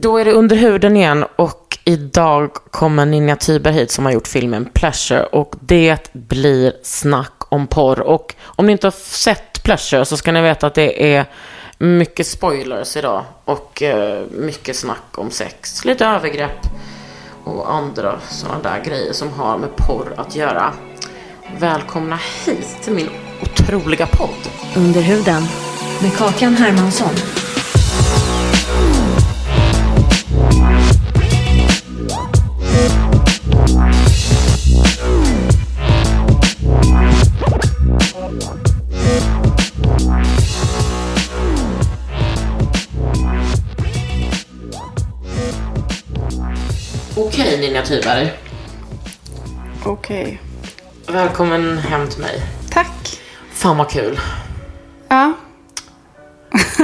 Då är det under huden igen och idag kommer Ninja Tyber hit som har gjort filmen Pleasure och det blir snack om porr. Och om ni inte har sett Pleasure så ska ni veta att det är mycket spoilers idag och eh, mycket snack om sex, lite övergrepp och andra sådana där grejer som har med porr att göra. Välkomna hit till min otroliga podd. Under huden med Kakan Hermansson. Okej Ninja Tyberg, Okej. välkommen hem till mig. Tack. Fan vad kul. Ja.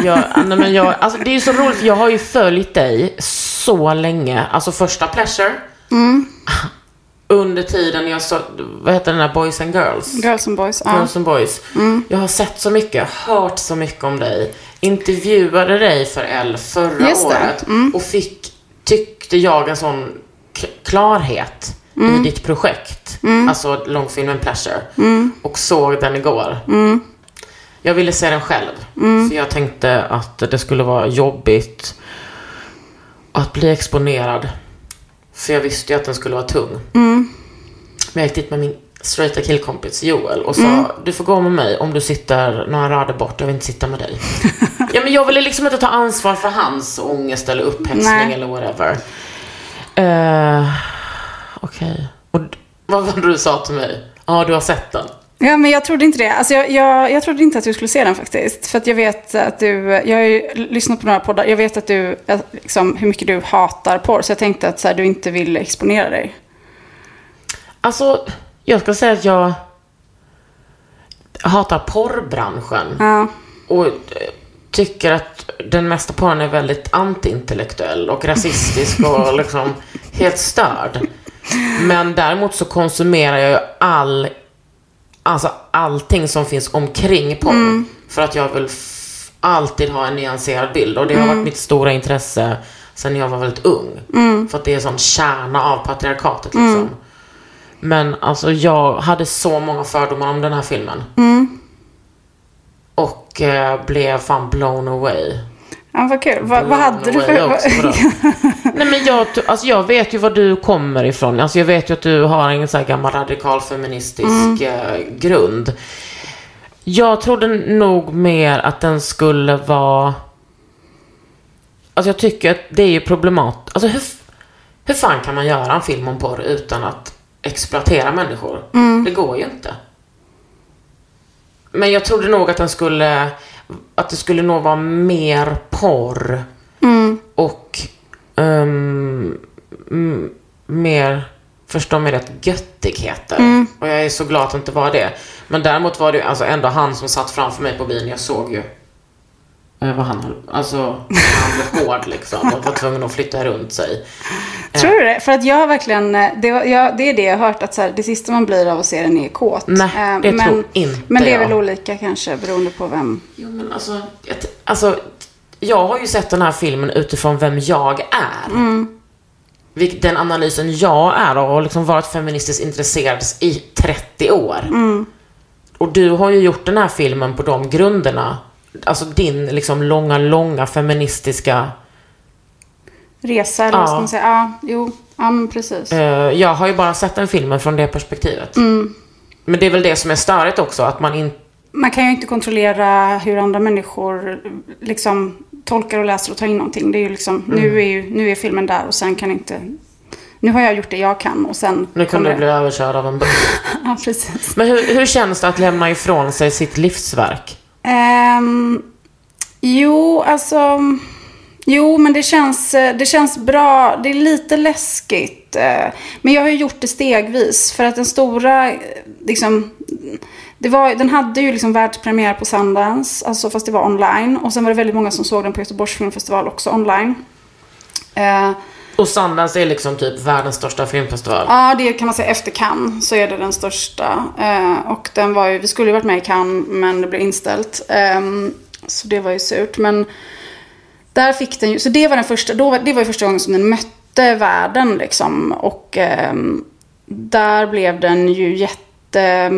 Jag, nej men jag, alltså det är ju så roligt, för jag har ju följt dig så länge. Alltså första Pleasure. Under tiden jag så, vad heter den där Boys and Girls? Girls and boys. Ja. Girls and Boys. Jag har sett så mycket, hört så mycket om dig. Intervjuade dig för L förra Just året. Och fick, tyckte jag, en sån klarhet i ditt projekt. Alltså långfilmen Pleasure. Och såg den igår. Jag ville se den själv. För jag tänkte att det skulle vara jobbigt att bli exponerad. För jag visste ju att den skulle vara tung. Men jag gick dit med min straighta killkompis Joel och sa du får gå med mig om du sitter några rader bort. Jag vill inte sitta med dig. ja, men jag ville liksom inte ta ansvar för hans ångest eller upphetsning Nej. eller whatever. Uh, Okej. Och d- vad var det du sa till mig? Ja, du har sett den. Ja, men jag trodde inte det. Alltså, jag, jag, jag trodde inte att du skulle se den faktiskt. För att jag vet att du, jag har ju lyssnat på några poddar. Jag vet att du, att, liksom, hur mycket du hatar porr. Så jag tänkte att så här, du inte vill exponera dig. Alltså, jag ska säga att jag hatar porrbranschen. Ja. Och eh, tycker att den mesta porren är väldigt antiintellektuell och rasistisk och liksom helt störd. Men däremot så konsumerar jag ju all, alltså allting som finns omkring porr. För att jag vill alltid ha en nyanserad bild. Och det har varit mitt stora intresse sen jag var väldigt ung. För att det är en sån kärna av patriarkatet liksom. Men alltså jag hade så många fördomar om den här filmen. Och eh, blev fan blown away. Ja, vad kul. Vad, vad hade du för... Nej men jag, alltså jag vet ju var du kommer ifrån. Alltså jag vet ju att du har en sån här gammal radikal feministisk eh, grund. Jag trodde nog mer att den skulle vara... Alltså jag tycker att det är ju problematiskt. Alltså hur, hur fan kan man göra en film om porr utan att exploatera människor? Det går ju inte. Men jag trodde nog att den skulle, att det skulle nog vara mer porr. Och ehm, m- mer, förstå mig rätt, göttigheter. Och jag är så glad att det inte var det. Men däremot var det ju alltså ändå han som satt framför mig på bilen. Jag såg ju vad han höll, alltså han blev hård liksom och var tvungen att flytta runt sig. Tror du det? För att jag har verkligen, eh, det, jag, det är det jag har hört att så här, det sista man blir av att se den är kåt. Nej, Eh, det men, tror inte Men det är jag. väl olika kanske beroende på vem. Jo men alltså, jag, alltså, jag har ju sett den här filmen utifrån vem jag är. Vilk, den analysen jag är och har liksom varit feministiskt intresserad i 30 år. Och du har ju gjort den här filmen på de grunderna. Alltså din liksom långa, långa feministiska resa, eller vad ska man säga? Ja, jo, ja men precis. Eh, jag har ju bara sett den filmen från det perspektivet. Mm. Men det är väl det som är störigt också, att man inte... Man kan ju inte kontrollera hur andra människor liksom tolkar och läser och tar in någonting. Det är ju liksom, Mm. nu, är ju, nu är filmen där och sen kan inte... Nu har jag gjort det jag kan och sen... Nu kan du det- bli överkörd av en buss. Ja, precis. Men hur, hur känns det att lämna ifrån sig sitt livsverk? Um, jo, alltså... Jo, men det känns, eh, det känns bra. Det är lite läskigt. Eh, men jag har ju gjort det stegvis. För att den stora, eh, liksom... Det var, den hade ju liksom världspremiär på Sundance, alltså fast det var online. Och sen var det väldigt många som såg den på Göteborgs filmfestival också online. Och Sundance är liksom typ världens största filmfestival. Ja, det kan man säga efter Cannes så är det den största. Eh, och den var ju, vi skulle ju varit med i Cannes men det blev inställt. Ehm, så det var ju surt. Men där fick den ju, så det var den första, då, var- det var ju första gången som den mötte världen liksom. Och ehm, där blev den ju jätte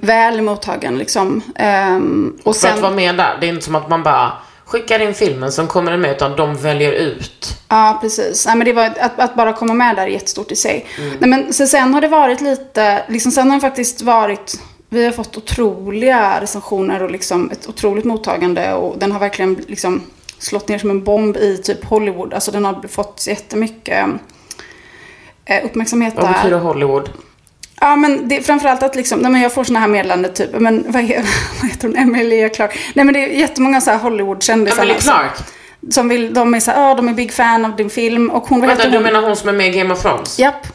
väl mottagen liksom. Ehm, och För att sen, vara med där, det är inte som att man bara skickar in filmen som kommer den med, utan de väljer ut. Ja, precis. Nej, men det var, att, att bara komma med där är jättestort i sig. Mm. Nej, men, så sen har det varit lite, liksom, sen har det faktiskt varit, vi har fått otroliga recensioner och liksom ett otroligt mottagande och den har verkligen liksom slått ner som en bomb i typ Hollywood. Alltså den har fått jättemycket eh, uppmärksamhet Vad där. betyder Hollywood? Ja, men det, framförallt att liksom, nej, men jag får såna här meddelanden typ, men vad, he- vad heter hon, Emilia Clarke? Nej men det är jättemånga så här Hollywood-kändisar. Emily Clark? Som vill, de är så här, ja de är big fan av din film. Och hon, vad Vänta, heter du hon? menar hon som är med i Game of Thrones? Japp.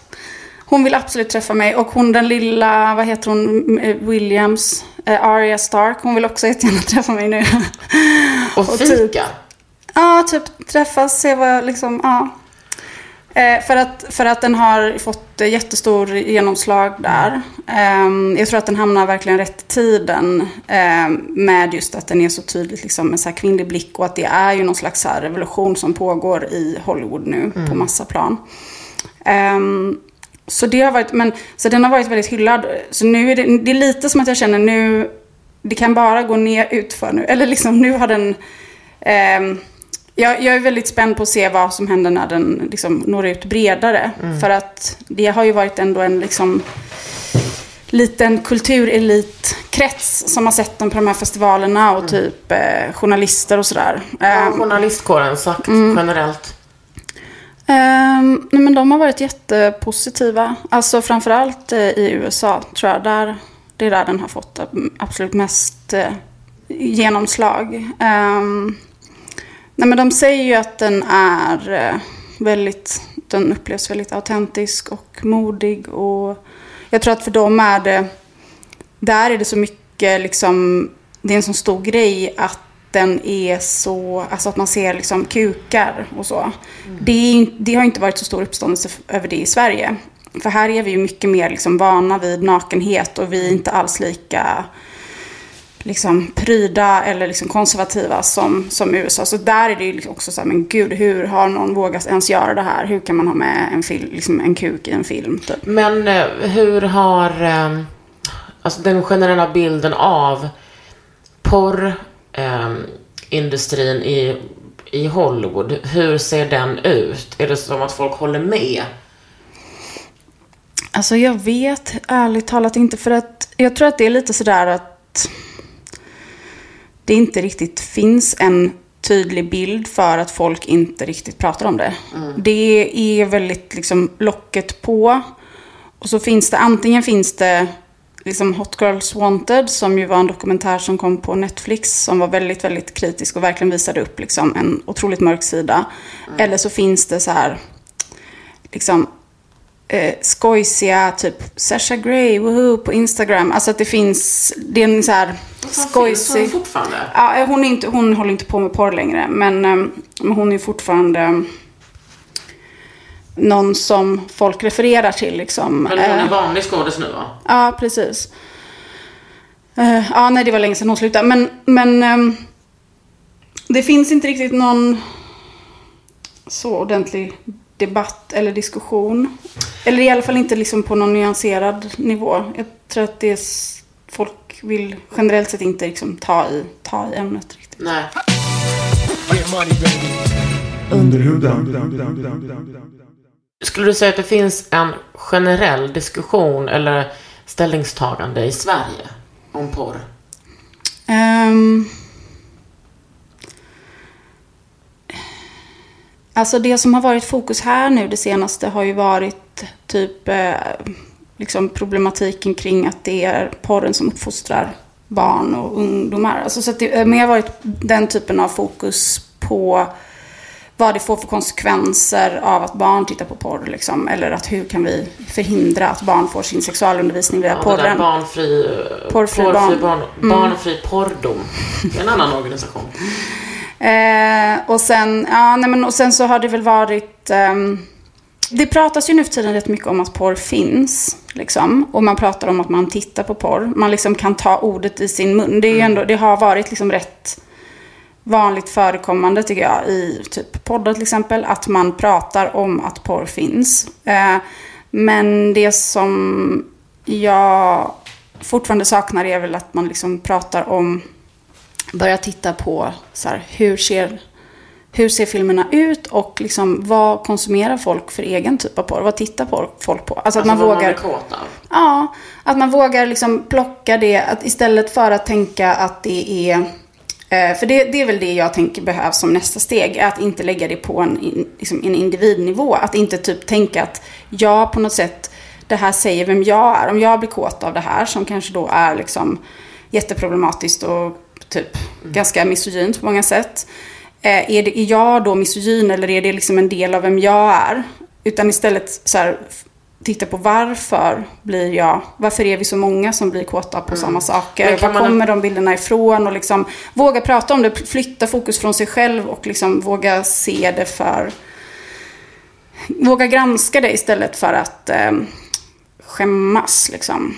Hon vill absolut träffa mig. Och hon den lilla, vad heter hon, Eh, Williams, eh, Arya Stark. Hon vill också jättegärna träffa mig nu. Och och typ- fika? Ja, typ träffas, se vad liksom, ja. Eh, för, att, för att den har fått eh, jättestor genomslag där. Ehm, jag tror att den hamnar verkligen rätt i tiden. ehm, med just att den är så tydligt liksom, en så här kvinnlig blick. Och att det är ju någon slags så här revolution som pågår i Hollywood nu på massa plan. Ehm, så det har varit, men, så den har varit väldigt hyllad. Så nu är det, det är lite som att jag känner nu, det kan bara gå ner utför nu. Eller liksom nu har den, jag, jag är väldigt spänd på att se vad som händer när den liksom når ut bredare. För att det har ju varit ändå en liksom liten kulturelitkrets som har sett den på de här festivalerna och typ eh, journalister och sådär. Vad Ehm, har journalistkåren sagt Mm. generellt? Ehm, nej men de har varit jättepositiva. Alltså framförallt eh, i USA tror jag. Där, det är där den har fått eh, absolut mest eh, genomslag. Ehm, nej men de säger ju att den är eh, väldigt, den upplevs väldigt autentisk och modig. Och jag tror att för dem är det, där är det så mycket liksom, det är en sån stor grej att den är så, alltså att man ser liksom kukar och så. Det, är, in- det har inte varit så stor uppståndelse över det i Sverige. För här är vi ju mycket mer liksom vana vid nakenhet och vi är inte alls lika liksom pryda eller liksom konservativa som, som USA. Så där är det ju liksom också så här, men gud, hur har någon vågat ens göra det här? Hur kan man ha med en, fil, liksom en kuk i en film? Typ? Men eh, hur har eh, alltså den generella bilden av porrindustrin i, i Hollywood, hur ser den ut? Är det som att folk håller med? Alltså jag vet ärligt talat inte för att jag tror att det är lite sådär att det inte riktigt finns en tydlig bild för att folk inte riktigt pratar om det. Det är väldigt liksom locket på. Och så finns det, antingen finns det liksom Hot Girls Wanted som ju var en dokumentär som kom på Netflix som var väldigt, väldigt kritisk och verkligen visade upp liksom en otroligt mörk sida. Eller så finns det så här liksom eh, skojsiga, typ Sasha Grey, woohoo, på Instagram. Alltså att det finns, det är en så här Finns hon skojsig... fortfarande? Ja, eh, hon, är inte, hon håller inte på med porr längre, men, eh, men hon är fortfarande någon som folk refererar till. Liksom. Men hon Eh, är vanlig skådis nu va? Ja, precis. Eh, ja, nej, det var länge sedan hon slutade. Men, men det finns inte riktigt någon så ordentlig debatt eller diskussion. Eller i alla fall inte liksom på någon nyanserad nivå. Jag tror att det är, folk vill generellt sett inte liksom ta, i, ta i ämnet riktigt. Nej. Skulle du säga att det finns en generell diskussion eller ställningstagande i Sverige om porr? Ehm. Alltså det som har varit fokus här nu det senaste har ju varit typ eh, liksom problematiken kring att det är porren som uppfostrar barn och ungdomar. Alltså så att det har mer varit den typen av fokus på vad det får för konsekvenser av att barn tittar på porr. Liksom. Eller att hur kan vi förhindra att barn får sin sexualundervisning via Ja, porren. barnfri, Porrfri porrfri barn. Mm. barn, barnfri porrdom. Det är en annan organisation. Eh, och, sen, ja, nej, men, och sen så har det väl varit... ehm, det pratas ju nu för tiden rätt mycket om att porr finns. Liksom, och man pratar om att man tittar på porr. Man liksom kan ta ordet i sin mun. Det, är ju ändå, det har varit liksom rätt vanligt förekommande tycker jag i typ poddar till exempel. Att man pratar om att porr finns. Eh, men det som jag fortfarande saknar är väl att man liksom pratar om börja titta på så här, hur, ser, hur ser filmerna ut och liksom, vad konsumerar folk för egen typ av porr? Vad tittar folk på? Alltså att man vad vågar... man är kåt av. Ja, att man vågar liksom plocka det att istället för att tänka att det är... eh, För det, det är väl det jag tänker behövs som nästa steg. Att inte lägga det på en, liksom en individnivå. Att inte typ tänka att jag på något sätt, det här säger vem jag är. Om jag blir kåt av det här som kanske då är liksom jätteproblematiskt och typ ganska misogynt på många sätt. Eh, Är, det, är jag då misogyn eller är det liksom en del av vem jag är? Utan istället så här, titta på varför blir jag, varför är vi så många som blir kåta på samma Men saker? Var man- kommer de bilderna ifrån? Och liksom våga prata om det, flytta fokus från sig själv och liksom våga se det för, våga granska det istället för att eh, skämmas liksom.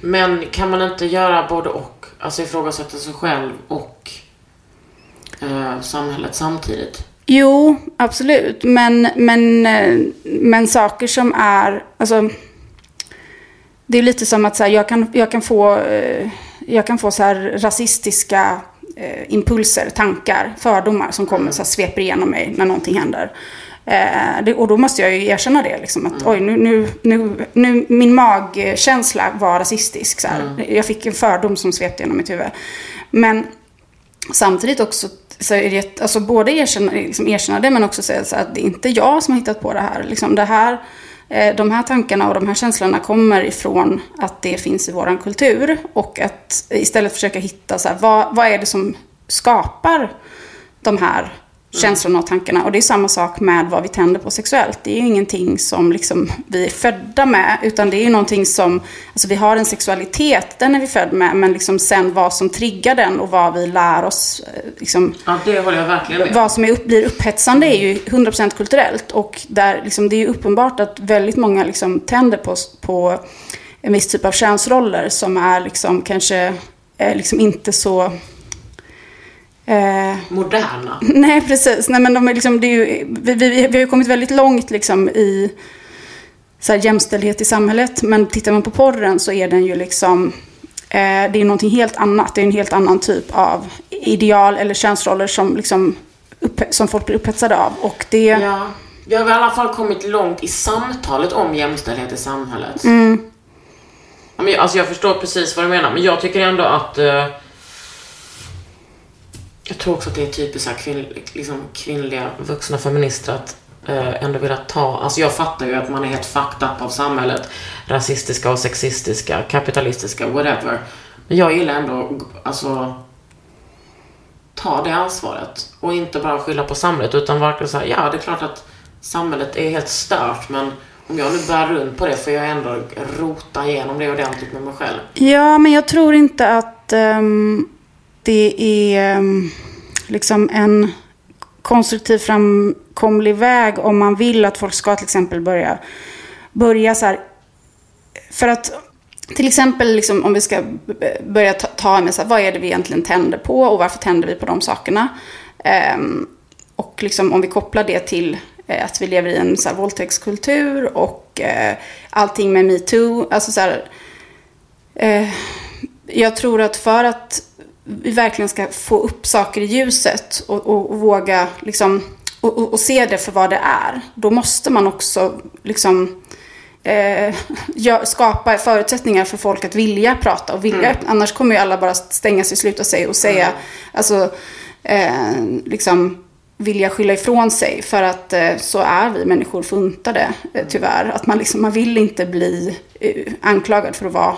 Men kan man inte göra både och? Alltså ifrågasätta sig själv och eh, samhället samtidigt? Jo, absolut. Men, men, eh, men saker som är... Alltså, det är lite som att så här, jag, kan, jag kan få, eh, jag kan få så här rasistiska eh, impulser, tankar, fördomar som kommer så här, sveper igenom mig när någonting händer. Eh, det, och då måste jag ju erkänna det. Liksom, att oj, nu, nu, nu, nu, min magkänsla var rasistisk. Så här. Jag fick en fördom som svepte genom mitt huvud. Men samtidigt också så är det, alltså både erkänna, liksom erkänna det men också säga så att det är inte jag som har hittat på det här. Liksom det här eh, de här tankarna och de här känslorna kommer ifrån att det finns i våran kultur. Och att istället försöka hitta så här, vad, vad är det som skapar de här känslorna och tankarna. Och det är samma sak med vad vi tänder på sexuellt. Det är ju ingenting som liksom vi är födda med, utan det är ju någonting som, alltså vi har en sexualitet, den är vi född med, men liksom sen vad som triggar den och vad vi lär oss, eh, liksom, Ja, det håller jag verkligen med vad som är upp, blir upphetsande är ju 100% kulturellt. Och där, liksom, det är ju uppenbart att väldigt många liksom, tänder på, på en viss typ av könsroller som är liksom, kanske eh, liksom inte så... Eh, Moderna. Nej, precis. Nej, men de är liksom, det är ju, vi, vi, vi har ju kommit väldigt långt liksom, i så här, jämställdhet i samhället. Men tittar man på porren så är den ju liksom... Eh, det är någonting helt annat. Det är en helt annan typ av ideal eller könsroller som, liksom, som folk blir upphetsade av. Och det... Ja. Vi har i alla fall kommit långt i samtalet om jämställdhet i samhället. Mm. Alltså jag förstår precis vad du menar, men jag tycker ändå att... Jag tror också att det är typiskt här kvinn, liksom, kvinnliga vuxna feminister att eh, ändå vilja ta... Alltså jag fattar ju att man är helt fucked up av samhället. Rasistiska och sexistiska, kapitalistiska, whatever. Men jag gillar ändå, alltså ta det ansvaret och inte bara skylla på samhället utan verkligen säga ja det är klart att samhället är helt stört men om jag nu bär runt på det får jag ändå rota igenom det ordentligt med mig själv. Ja, men jag tror inte att um det är ehm, liksom en konstruktiv framkomlig väg om man vill att folk ska till exempel börja, börja så här. För att till exempel liksom, om vi ska börja ta, ta med så här, vad är det vi egentligen tänder på och varför tänder vi på de sakerna. Um, och liksom, om vi kopplar det till eh, att vi lever i en så här, våldtäktskultur och eh, allting med metoo. Alltså så här, eh, jag tror att för att vi verkligen ska få upp saker i ljuset och, och, och våga liksom och, och, se det för vad det är, då måste man också liksom eh, skapa förutsättningar för folk att vilja prata och vilja öppna. Annars kommer ju alla bara stänga sig, sluta sig och säga, alltså, eh, liksom vilja skylla ifrån sig. För att eh, så är vi människor funtade, eh, tyvärr. Att man, liksom, man vill inte bli eh, anklagad för att vara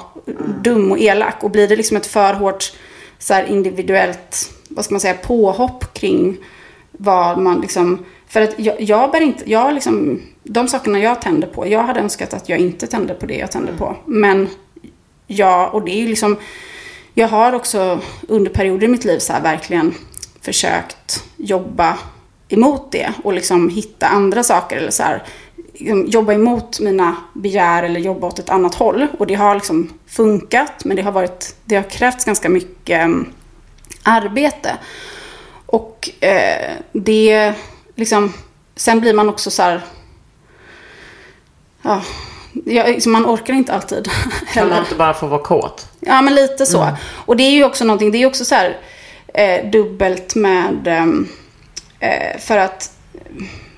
dum och elak. Och blir det liksom ett för hårt så här, individuellt, vad ska man säga, påhopp kring vad man liksom... För att jag, jag bär inte, jag liksom, de sakerna jag tänder på, jag hade önskat att jag inte tände på det jag tände på. Men jag, och det är ju liksom, jag har också under perioder i mitt liv så här verkligen försökt jobba emot det och liksom hitta andra saker eller så här, jobba emot mina begär eller jobba åt ett annat håll. Och det har liksom funkat, men det har, varit, det har krävts ganska mycket mm, arbete. Och eh, det liksom, sen blir man också så här, ja, jag, liksom, man orkar inte alltid Kan man inte bara få vara kåt? Ja, men lite så. Och det är ju också någonting, det är också så här eh, dubbelt med, ehm, eh, för att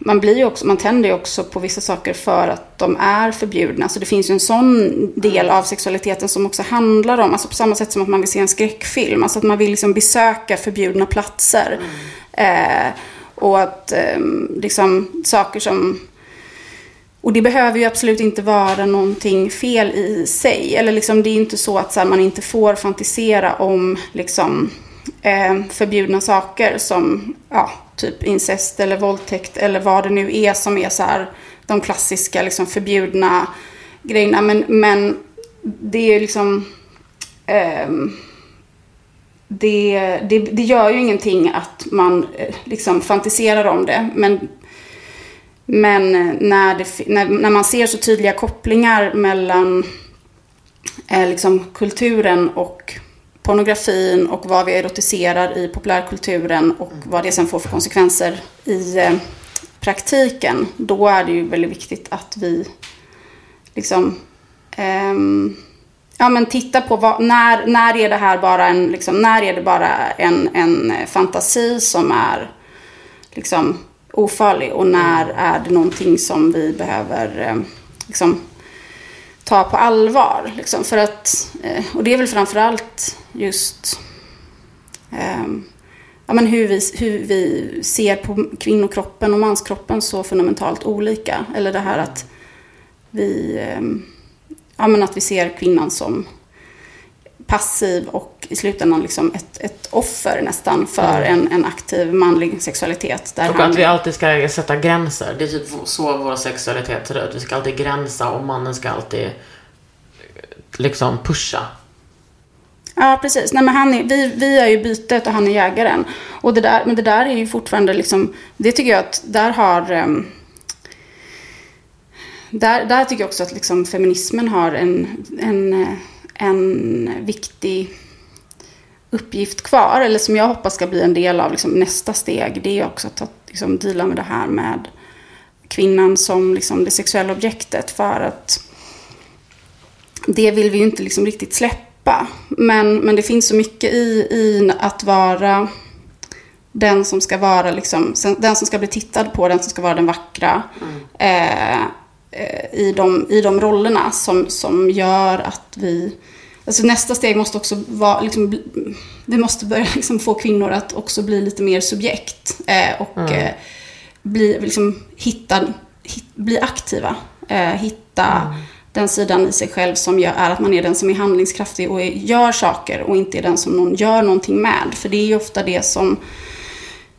man blir ju också, man tänder ju också på vissa saker för att de är förbjudna. Så det finns ju en sån del av sexualiteten som också handlar om, alltså på samma sätt som att man vill se en skräckfilm, alltså att man vill liksom besöka förbjudna platser. Eh, och att eh, liksom saker som och det behöver ju absolut inte vara någonting fel i sig. Eller liksom, det är inte så att så här, man inte får fantisera om liksom, eh, förbjudna saker som ja, typ incest eller våldtäkt eller vad det nu är som är så här, de klassiska liksom, förbjudna grejerna. Men, men det är liksom... eh, det, det, det gör ju ingenting att man eh, liksom fantiserar om det. Men men när, det, när, när man ser så tydliga kopplingar mellan eh, liksom kulturen och pornografin och vad vi erotiserar i populärkulturen och vad det sen får för konsekvenser i eh, praktiken, då är det ju väldigt viktigt att vi liksom ehm, ja, men titta på vad, när, när är det här bara en, liksom, när är det bara en, en fantasi som är liksom ofarlig? Och när är det någonting som vi behöver eh, liksom, ta på allvar. Liksom, för att, eh, och det är väl framförallt just ehm, ja, men hur, vi, hur vi ser på kvinnokroppen och manskroppen så fundamentalt olika. Eller det här att vi, ehm, ja, men att vi ser kvinnan som passiv och i slutändan liksom ett, ett offer nästan för en, en aktiv manlig sexualitet. Där Och han- att vi alltid ska sätta gränser. Det är typ så vår sexualitet ser ut. Vi ska alltid gränsa och mannen ska alltid eh, liksom pusha. Ja, precis. Nej, men han är, vi, vi är ju bytet och han är jägaren. Och det där, men det där är ju fortfarande liksom, det tycker jag att där har... ehm, där, där tycker jag också att liksom feminismen har en, en, eh, en viktig uppgift kvar. Eller som jag hoppas ska bli en del av liksom nästa steg. Det är också att liksom, deala med det här med kvinnan som liksom det sexuella objektet. För att det vill vi ju inte liksom riktigt släppa. Men, men det finns så mycket i, i att vara den som ska vara liksom, den som ska bli tittad på, den som ska vara den vackra. Eh, eh, i, de, I de rollerna som, som gör att vi... Alltså nästa steg måste också vara, liksom, vi måste börja liksom få kvinnor att också bli lite mer subjekt. Eh, och eh, bli, liksom, hitta, hit, bli aktiva. Eh, hitta den sidan i sig själv som gör, är att man är den som är handlingskraftig och är, gör saker och inte är den som någon gör någonting med. För det är ju ofta det som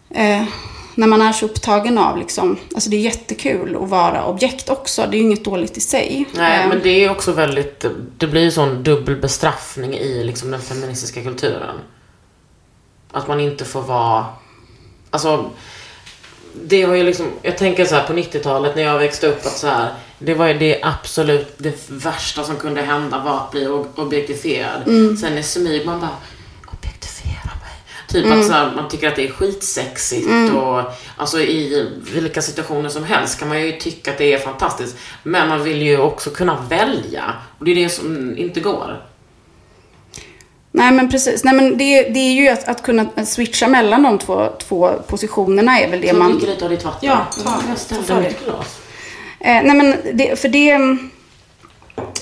eh, när man är så upptagen av liksom, alltså det är jättekul att vara objekt också. Det är ju inget dåligt i sig. Nej, Eh, men det är också väldigt, det blir ju sån dubbel bestraffning i liksom den feministiska kulturen. Att man inte får vara, alltså, det har ju liksom, jag tänker så här på 90-talet när jag växte upp att så här, det var ju det absolut, det värsta som kunde hända var att bli objektifierad. Sen i smyg man bara, Typ att så här, man tycker att det är skitsexigt och alltså i vilka situationer som helst kan man ju tycka att det är fantastiskt. Men man vill ju också kunna välja. Och det är det som inte går. Nej men precis. Nej, men det, det är ju att, att kunna switcha mellan de två, två positionerna är väl det Så man... dricker lite av ditt vatten. Ja, ta- jag ställde mitt det. glas. Eh, nej men det, för det...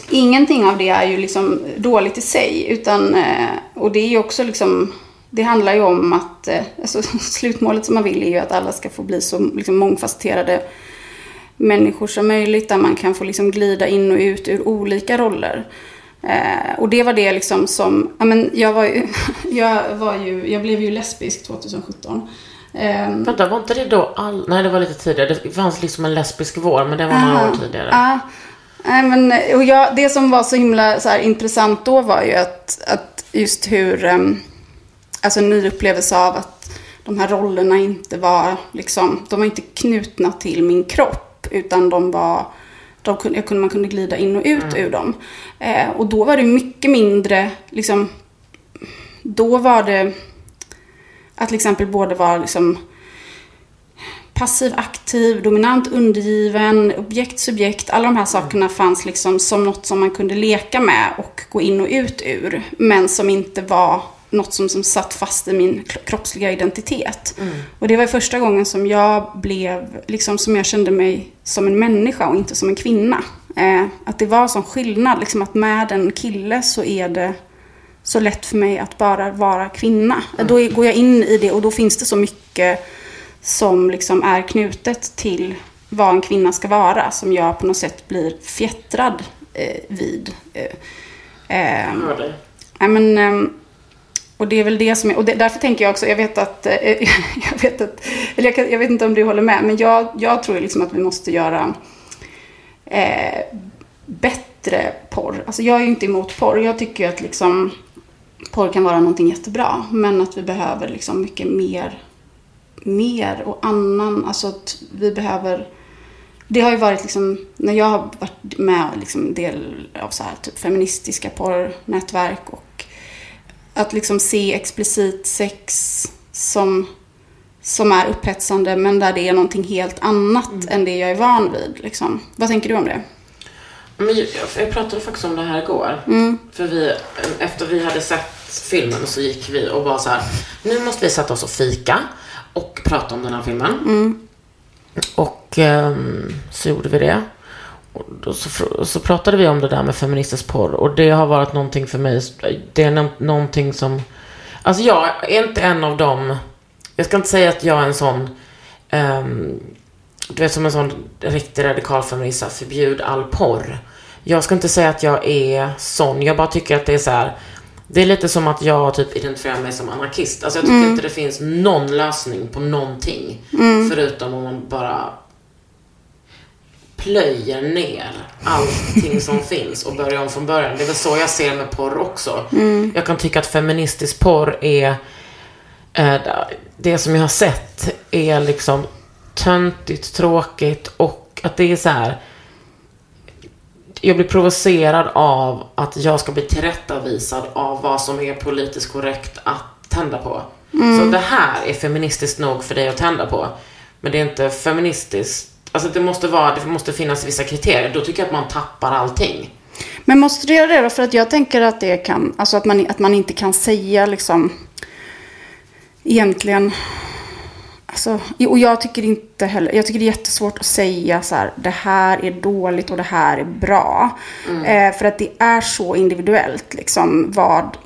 Ingenting av det är ju liksom dåligt i sig. Utan, eh, och det är ju också liksom... Det handlar ju om att... Eh, alltså, slutmålet som man vill är ju att alla ska få bli så liksom, mångfacetterade människor som möjligt. Där man kan få liksom glida in och ut ur olika roller. Eh, och det var det liksom som... Ja, men jag, var ju, jag, var ju, jag blev ju lesbisk 2017. Ehm, Vänta, var inte det då all... Nej, det var lite tidigare. Det fanns liksom en lesbisk vår, men det var några Aha. år tidigare. Ja. Nej, men, och jag, det som var så himla så här, intressant då var ju att, att just hur, um, alltså en ny upplevelse av att de här rollerna inte var, liksom, de var inte knutna till min kropp, utan de var, de kunde, jag kunde, man kunde glida in och ut ur dem. Eh, och då var det mycket mindre, liksom, då var det att till exempel både vara liksom, passiv, aktiv, dominant, undergiven, objekt, subjekt. Alla de här sakerna fanns liksom som något som man kunde leka med och gå in och ut ur. Men som inte var något som, som satt fast i min kro- kroppsliga identitet. Och det var första gången som jag blev, liksom som jag kände mig som en människa och inte som en kvinna. Eh, att det var sån skillnad, liksom att med en kille så är det så lätt för mig att bara vara kvinna. Då är- går jag in i det och då finns det så mycket som liksom är knutet till vad en kvinna ska vara som jag på något sätt blir fjättrad eh, vid. Eh, eh. Ja, men, ehm, och det är väl det som är, och det, därför tänker jag också, jag vet att, eh, jag vet att, eller jag, kan, jag vet inte om du håller med, men jag, jag tror liksom att vi måste göra eh, bättre porr. Alltså jag är ju inte emot porr, jag tycker ju att liksom porr kan vara någonting jättebra, men att vi behöver liksom mycket mer, mer och annan, alltså att vi behöver det har ju varit liksom, när jag har varit med liksom del av så här typ feministiska porrnätverk och att liksom se explicit sex som, som är upphetsande men där det är någonting helt annat än det jag är van vid. Liksom. Vad tänker du om det? Men jag, jag pratade faktiskt om det här igår. För vi, efter vi hade sett filmen så gick vi och bara så här, nu måste vi sätta oss och fika och prata om den här filmen. Och ehm, så gjorde vi det. Och så, så pratade vi om det där med feministisk porr och det har varit någonting för mig, det är nå- någonting som, alltså jag är inte en av dem, jag ska inte säga att jag är en sån, ehm, du vet som en sån riktig radikal feminist, förbjud all porr. Jag ska inte säga att jag är sån, jag bara tycker att det är så här. Det är lite som att jag typ identifierar mig som anarkist. Alltså jag tycker inte det finns någon lösning på någonting. Förutom om man bara plöjer ner allting som finns och börjar om från början. Det är väl så jag ser med porr också. Jag kan tycka att feministisk porr är eh, det som jag har sett är liksom töntigt, tråkigt och att det är så här. Jag blir provocerad av att jag ska bli tillrättavisad av vad som är politiskt korrekt att tända på. Så det här är feministiskt nog för dig att tända på. Men det är inte feministiskt. Alltså det måste vara, det måste finnas vissa kriterier. Då tycker jag att man tappar allting. Men måste du göra det då? För att jag tänker att det kan, alltså att man, att man inte kan säga liksom egentligen Alltså, och jag tycker inte heller, jag tycker det är jättesvårt att säga så här, det här är dåligt och det här är bra. Eh, för att det är så individuellt, liksom, vad,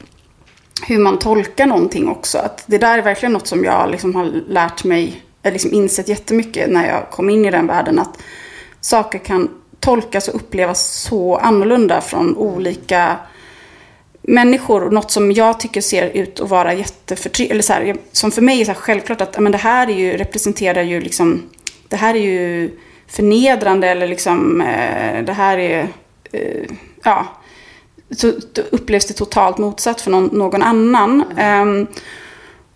hur man tolkar någonting också. Att det där är verkligen något som jag liksom har lärt mig, Eh, liksom insett jättemycket när jag kom in i den världen. Att saker kan tolkas och upplevas så annorlunda från olika människor. Något som jag tycker ser ut att vara jätteförtryck... Eller så här, som för mig är så här självklart att men det här är ju, representerar ju liksom... Det här är ju förnedrande eller liksom... Eh, det här är... Eh, ja. Så upplevs det totalt motsatt för någon, någon annan. Ehm,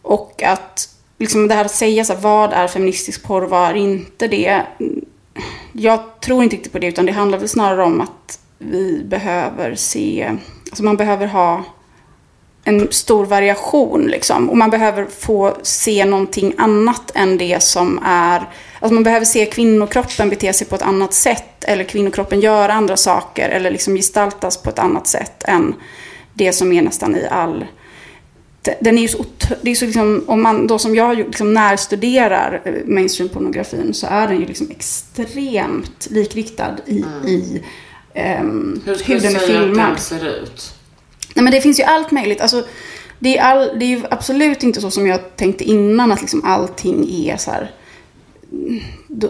och att liksom det här att säga så här, vad är feministisk porr, vad är inte det? Jag tror inte riktigt på det, utan det handlar väl snarare om att vi behöver se, alltså man behöver ha en stor variation liksom. Och man behöver få se någonting annat än det som är, alltså man behöver se kvinnokroppen bete sig på ett annat sätt. Eller kvinnokroppen göra andra saker. Eller liksom gestaltas på ett annat sätt än det som är nästan i all den är ju så, det är så liksom, om man då som jag liksom närstuderar eh, mainstream-pornografin så är den ju liksom extremt likriktad i, i ehm, Hur hur den är filmad. den ser ut? Nej, men det finns ju allt möjligt. Alltså, det, är all, det är ju absolut inte så som jag tänkte innan, att liksom allting är så här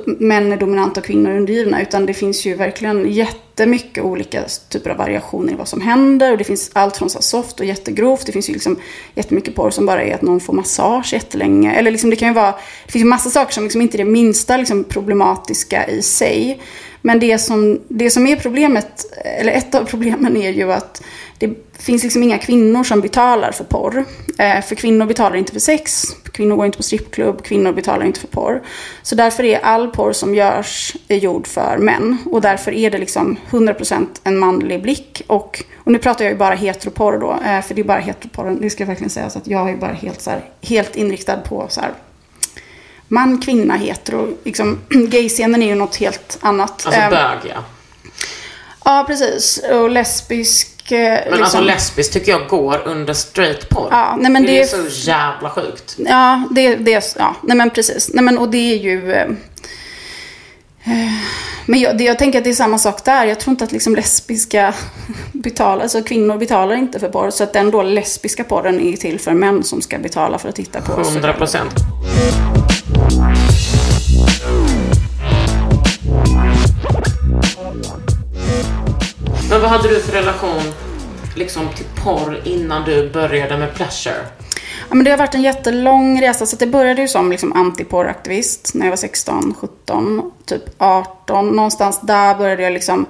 män är dominanta och kvinnor är undergivna. Utan det finns ju verkligen jättemycket olika typer av variationer i vad som händer. Och det finns allt från så soft och jättegrovt. Det finns ju liksom jättemycket porr som bara är att någon får massage jättelänge. Eller liksom det kan ju vara... Det finns ju massa saker som liksom inte är det minsta liksom problematiska i sig. Men det som, det som är problemet, eller ett av problemen är ju att det finns liksom inga kvinnor som betalar för porr. Eh, för kvinnor betalar inte för sex, kvinnor går inte på strippklubb, kvinnor betalar inte för porr. Så därför är all porr som görs är gjord för män. Och därför är det liksom 100% en manlig blick. Och, och nu pratar jag ju bara heteroporr då, eh, för det är bara heteroporren, det ska jag verkligen säga. Så att jag är bara helt, så här, helt inriktad på så här, man, kvinna, hetero. Liksom, Gayscenen är ju något helt annat. Alltså Eh, bög, ja. Ja, precis. Och lesbisk... eh, Men liksom, alltså lesbisk tycker jag går under straight porr. Ja, nej, men det, det är så jävla sjukt. Ja, det, det. Ja, nej men precis. Nej men och det är ju... eh, eh, Men jag, det, jag tänker att det är samma sak där. Jag tror inte att liksom lesbiska betalar, alltså kvinnor betalar inte för porr. Så att den då lesbiska porren är till för män som ska betala för att titta på. 100 procent. Vad hade du för relation liksom till porr innan du började med pleasure? Ja, men det har varit en jättelång resa. Så det började ju som liksom antiporraktivist när jag var 16, 17, typ 18. Någonstans där började jag liksom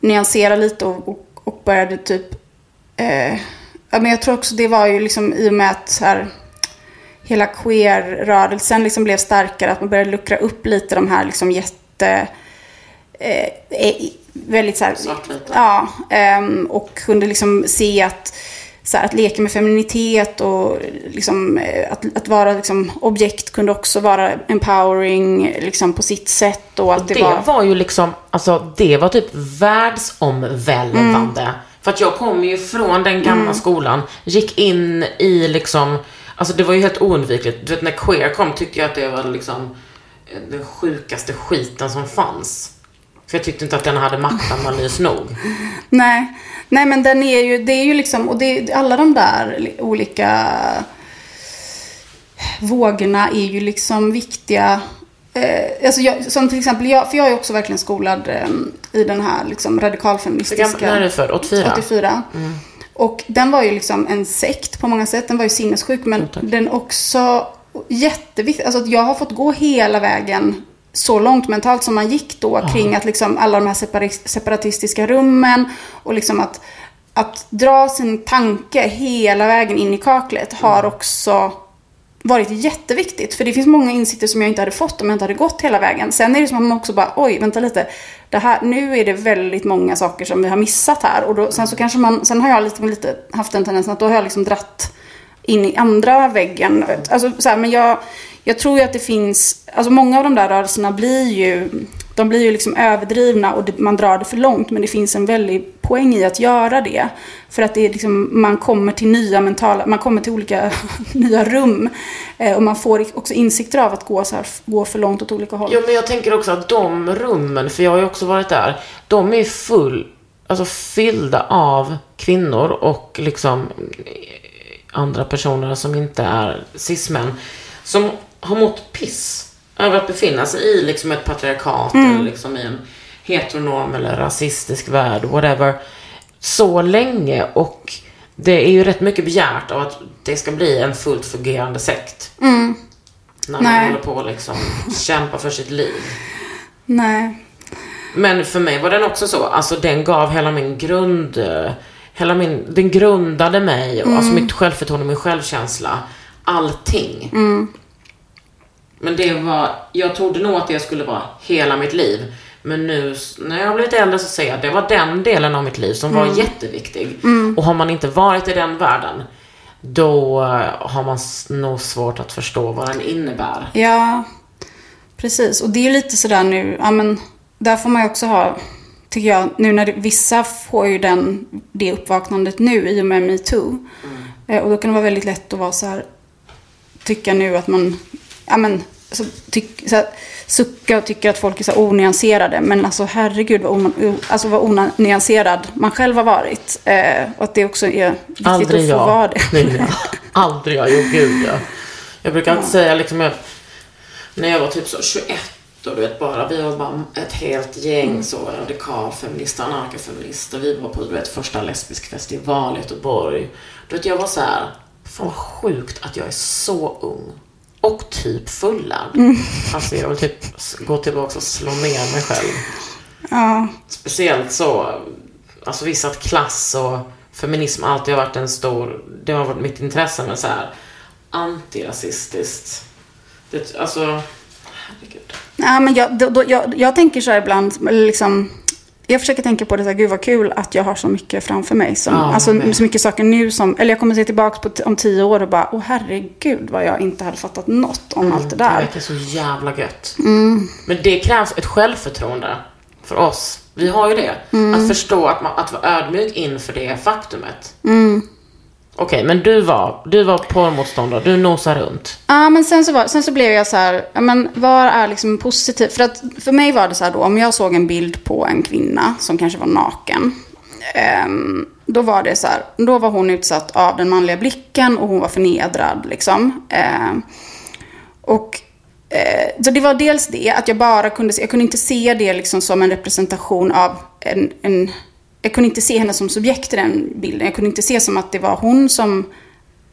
nyansera lite och, och, och började typ... Eh, ja, men jag tror också det var ju liksom i och med att här, hela queer-rörelsen liksom blev starkare. Att man började luckra upp lite de här liksom jätte... Eh, eh, väldigt så här. Ja, ehm, och kunde liksom se att, så här, att leka med femininitet och liksom, eh, att, att vara liksom, objekt kunde också vara empowering liksom, på sitt sätt. Och att Det, det, var... var... ju liksom, alltså det var typ världsomvälvande. För att jag kom ju från den gamla skolan, gick in i liksom, alltså det var ju helt oundvikligt. Du vet när queer kom tyckte jag att det var liksom eh, den sjukaste skiten som fanns. För jag tyckte inte att den hade maktanalys nog. Nej. Nej, men den är ju, det är ju liksom, och det, alla de där olika vågorna är ju liksom viktiga. Eh, alltså jag, som till exempel, jag, för jag är också verkligen skolad eh, i den här liksom radikalfeministiska... när är du född? 84? 84. Och den var ju liksom en sekt på många sätt. Den var ju sinnessjuk. Men den också jätteviktig. Alltså jag har fått gå hela vägen så långt mentalt som man gick då kring att liksom alla de här separatistiska rummen och liksom att, att dra sin tanke hela vägen in i kaklet har också varit jätteviktigt. För det finns många insikter som jag inte hade fått om jag inte hade gått hela vägen. Sen är det som att man också bara, oj, vänta lite. Det här, nu är det väldigt många saker som vi har missat här. Och då, sen så kanske man, sen har jag lite, lite haft den tendensen att då har jag liksom dratt in i andra väggen. Alltså så här, men jag, jag tror ju att det finns, alltså många av de där rörelserna blir ju, de blir ju liksom överdrivna och man drar det för långt. Men det finns en väldig poäng i att göra det. För att det är liksom, man kommer till nya mentala, man kommer till olika nya rum. Eh, och man får också insikter av att gå, så här, gå för långt åt olika håll. Ja, men jag tänker också att de rummen, för jag har ju också varit där, de är full, alltså fyllda av kvinnor och liksom eh, andra personer som inte är cis-män, som har mått piss över att befinna sig i liksom ett patriarkat eller liksom i en heteronorm eller rasistisk värld, whatever, så länge och det är ju rätt mycket begärt av att det ska bli en fullt fungerande sekt. När man Nej. håller på och liksom kämpa för sitt liv. Nej. Men för mig var den också så, alltså den gav hela min grund, hela min, den grundade mig, och alltså mitt självförtroende, min självkänsla, allting. Men det var, jag trodde nog att det skulle vara hela mitt liv. Men nu när jag har blivit äldre så säger jag att det var den delen av mitt liv som var jätteviktig. Och har man inte varit i den världen, då eh, har man nog svårt att förstå vad den innebär. Ja, precis. Och det är lite sådär nu, ja men där får man ju också ha, tycker jag, nu när det, vissa får ju den, det uppvaknandet nu i och med metoo. Eh, och då kan det vara väldigt lätt att vara så här, tycka nu att man, ja men, så, tyck, så här, sucka och tycka att folk är så onyanserade. Men alltså herregud vad, on, alltså, vad onyanserad man själv har varit. Eh, och att det också är viktigt Aldrig att få vara det. Nej, nej. Aldrig jag. Jo, gud ja. Jag brukar alltid säga liksom, jag, när jag var typ så 21 och du vet bara, vi var bara ett helt gäng så radikalfeminister, anarkafeminister. Vi var på du vet, första lesbisk festival i Göteborg. Du vet, jag var så här, fan vad sjukt att jag är så ung. Och typ fullärd. Alltså jag vill typ gå tillbaka och slå ner mig själv. Ja. Speciellt så, alltså visst att klass och feminism alltid har varit en stor, det har varit mitt intresse, men så här antirasistiskt. Det, alltså, herregud. Ja, men jag, då, då, jag, jag tänker så här ibland, liksom, jag försöker tänka på det så här, gud vad kul att jag har så mycket framför mig. Som, Ja, alltså men- så mycket saker nu som, eller jag kommer se tillbaka på om tio år och bara, åh herregud vad jag inte hade fattat något om allt det Det där. verkar så jävla gött. Men det krävs ett självförtroende för oss. Vi har ju det. Att förstå att, man, att vara ödmjuk inför det faktumet. Okej, men du var, du var porrmotståndare, du nosade runt. Ja, men sen så, var, sen så blev jag så här, ja, men vad är liksom positivt? För att för mig var det så här då, om jag såg en bild på en kvinna som kanske var naken. Eh, då var det så här, då var hon utsatt av den manliga blicken och hon var förnedrad liksom. Eh, och eh, så det var dels det, att jag bara kunde se, jag kunde inte se det liksom som en representation av en, en jag kunde inte se henne som subjekt i den bilden. Jag kunde inte se som att det var hon som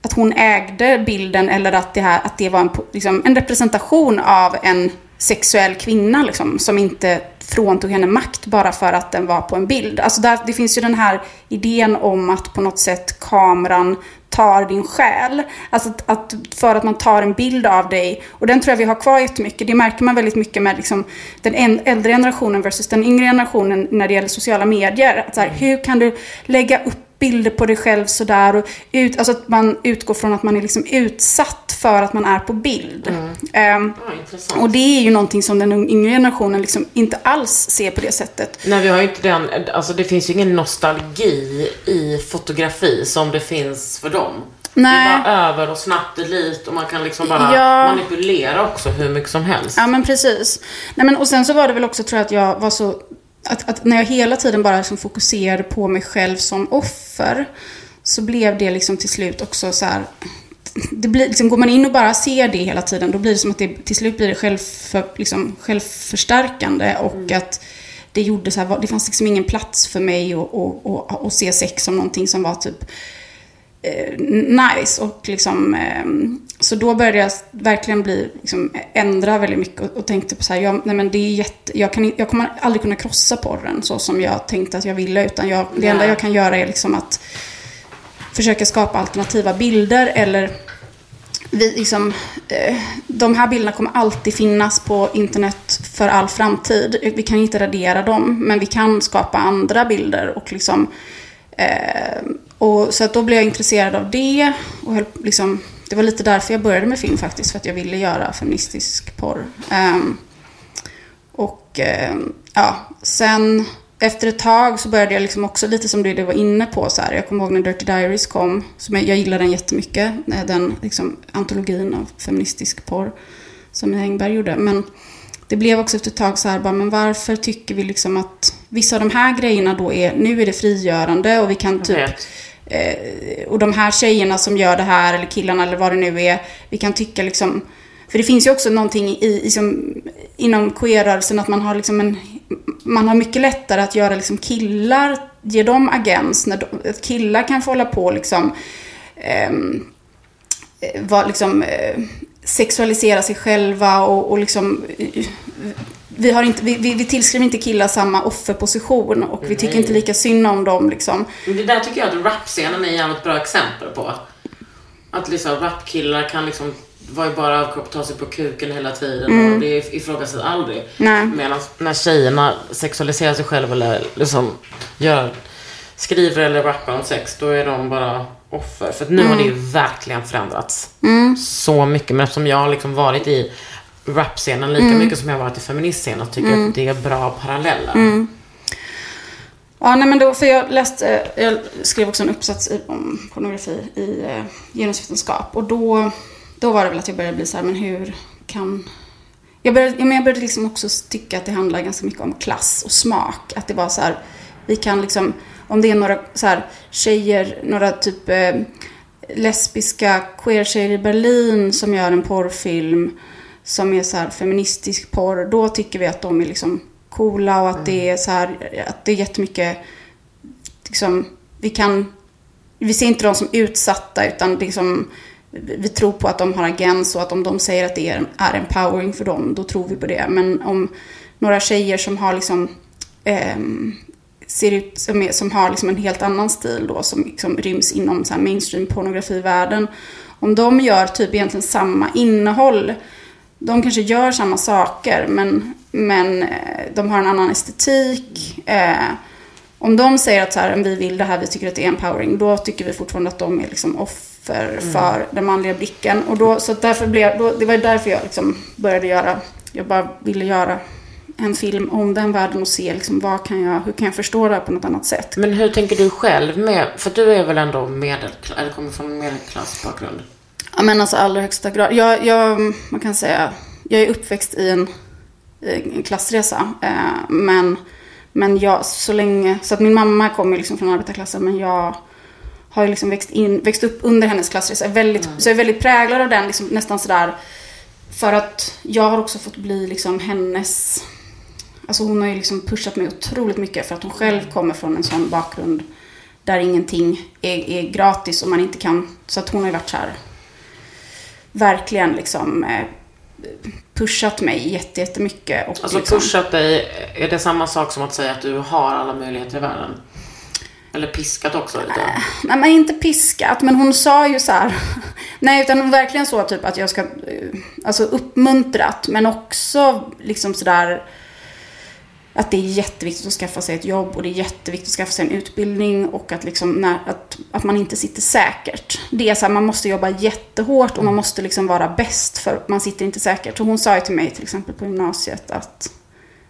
att hon ägde bilden eller att det, här, att det var en, liksom, en representation av en sexuell kvinna liksom, som inte fråntog henne makt bara för att den var på en bild. Alltså där, det finns ju den här idén om att på något sätt kameran tar din själ. Alltså att, att för att man tar en bild av dig, och den tror jag vi har kvar jättemycket. Det märker man väldigt mycket med liksom den äldre generationen versus den yngre generationen när det gäller sociala medier. Att så här, hur kan du lägga upp bilder på dig själv sådär. Och ut, alltså att man utgår från att man är liksom utsatt för att man är på bild. Ehm, Ja, intressant. och det är ju någonting som den yngre generationen liksom inte alls ser på det sättet. Nej, vi har ju inte den, alltså det finns ju ingen nostalgi i fotografi som det finns för dem. Nej. Det är bara över och snabbt dit och man kan liksom bara Ja. manipulera också hur mycket som helst. Ja men precis. Nej, men, och sen så var det väl också tror jag att jag var så... Att, att när jag hela tiden bara liksom fokuserade på mig själv som offer. Så blev det liksom till slut också så här... Det blir, liksom, går man in och bara ser det hela tiden då blir det som att det till slut blir det självför, liksom, självförstärkande. Och att det gjorde så här, det fanns liksom ingen plats för mig att, se sex som någonting som var typ eh, nice. Och liksom, ehm, så då började jag verkligen bli, liksom, ändra väldigt mycket och, och tänkte på så här, jag, nej men det är jätte, jag, kan, jag kommer aldrig kunna krossa porren så som jag tänkte att jag ville. Utan jag, det enda jag kan göra är liksom att försöka skapa alternativa bilder eller vi liksom, eh, de här bilderna kommer alltid finnas på internet för all framtid. Vi kan inte radera dem, men vi kan skapa andra bilder och liksom Eh, och så att då blev jag intresserad av det. Och höll, liksom, det var lite därför jag började med film faktiskt. För att jag ville göra feministisk porr. Ehm, och ehm, ja, sen efter ett tag så började jag liksom också lite som du du var inne på. Så här. Jag kommer ihåg när Dirty Diaries kom. Som jag, jag gillade den jättemycket. eh, Den liksom, antologin av feministisk porr. Som Engberg gjorde. Men det blev också efter ett tag så här, bara, men varför tycker vi liksom att vissa av de här grejerna då är, nu är det frigörande och vi kan typ Eh, och de här tjejerna som gör det här, eller killarna eller vad det nu är, vi kan tycka liksom... För det finns ju också någonting i, i som, inom queer-rörelsen att man har liksom en... Man har mycket lättare att göra liksom killar, ge dem agens, när de, att killar kan få hålla på liksom... Ehm, eh, var liksom eh, sexualisera sig själva och, och liksom... Eh, vi, har inte, vi, vi, vi tillskriver inte killar samma offerposition och vi tycker inte lika synd om dem liksom. Men Det där tycker jag att rapscenen är ett jävligt bra exempel på. Att liksom rapkillar kan liksom vara ju bara överkropp, ta sig på kuken hela tiden och det ifrågasätts aldrig. Medan när tjejerna sexualiserar sig själva eller liksom gör, skriver eller rappar om sex, då är de bara offer. För att nu har det ju verkligen förändrats. Så mycket. Men eftersom jag har liksom varit i rapscenen lika mycket som jag varit i feministscenen så tycker jag att det är bra paralleller. Ja, nej men då, för jag läste, jag skrev också en uppsats i, om pornografi i eh, genusvetenskap. Och då, då var det väl att jag började bli så här, men hur kan... Jag började, ja, men jag började liksom också tycka att det handlar ganska mycket om klass och smak. Att det var så här, vi kan liksom, om det är några så här tjejer, några typ eh, lesbiska queer-tjejer i Berlin som gör en porrfilm som är så här feministisk porr, då tycker vi att de är liksom coola och att det är så här, att det är jättemycket, liksom, vi kan, vi ser inte dem som utsatta utan liksom, vi tror på att de har agens och att om de säger att det är, är empowering för dem, då tror vi på det. Men om några tjejer som har liksom, eh, ser ut som, är, som har liksom en helt annan stil då, som liksom ryms inom så här mainstream pornografivärlden, om de gör typ egentligen samma innehåll, de kanske gör samma saker, men men eh, de har en annan estetik. Eh, om de säger att så här, vi vill det här, vi tycker att det är empowering, då tycker vi fortfarande att de är liksom offer mm. för den manliga blicken. Och då, så därför blev, då, det var därför jag liksom började göra, jag bara ville göra en film om den världen och se liksom, vad kan jag, hur kan jag förstå det här på något annat sätt. Men hur tänker du själv med, för du är väl ändå medelklass, eller kommer från medelklassbakgrund? Ja men alltså allra högsta grad. Jag, jag, man kan säga, jag är uppväxt i en en klassresa. Eh, men, men jag, så länge, så att min mamma kommer liksom från arbetarklassen men jag har ju liksom växt, in, växt upp under hennes klassresa. Är väldigt, mm. Så jag är väldigt präglad av den, liksom, nästan sådär. För att jag har också fått bli liksom hennes... Alltså hon har ju liksom pushat mig otroligt mycket för att hon själv kommer från en sån bakgrund där ingenting är, är gratis och man inte kan... Så att hon har ju varit så här verkligen liksom eh, pushat mig jättemycket. Och alltså liksom... pushat dig, är det samma sak som att säga att du har alla möjligheter i världen? Eller piskat också lite? Nej, men inte piskat. Men hon sa ju så här. Nej, utan verkligen så typ att jag ska, eh, alltså uppmuntrat. Men också liksom sådär att det är jätteviktigt att skaffa sig ett jobb och det är jätteviktigt att skaffa sig en utbildning och att, liksom, när, att, att man inte sitter säkert. Det är så här, man måste jobba jättehårt och man mm. måste liksom vara bäst för man sitter inte säkert. Och hon sa ju till mig till exempel på gymnasiet att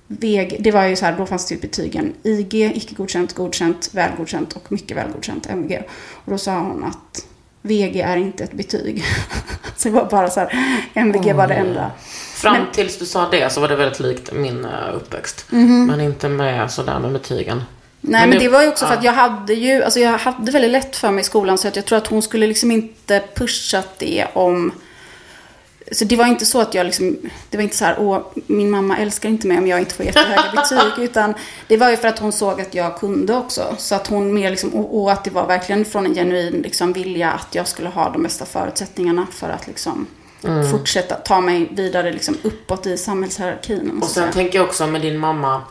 VG, det var ju så här, då fanns det ju betygen IG, icke godkänt, godkänt, välgodkänt och mycket välgodkänt, MG. Och då sa hon att VG är inte ett betyg. så det var bara så här, MVG var det enda. Fram men, tills du sa det så var det väldigt likt min uh, uppväxt. Mm -hmm. Men inte med sådär med betygen. Nej, men, men det, var ju också ja. för att jag hade ju, alltså jag hade väldigt lätt för mig i skolan så att jag tror att hon skulle liksom inte pushat det om så det var inte så att jag liksom, det var inte så här, åh, min mamma älskar inte mig om jag inte får jättehöga betyg. Utan det var ju för att hon såg att jag kunde också. Så att hon mer liksom, och, och att det var verkligen från en genuin liksom, vilja att jag skulle ha de bästa förutsättningarna för att liksom mm. fortsätta ta mig vidare liksom, uppåt i samhällshierarkin. Och sen tänker jag också med din mamma,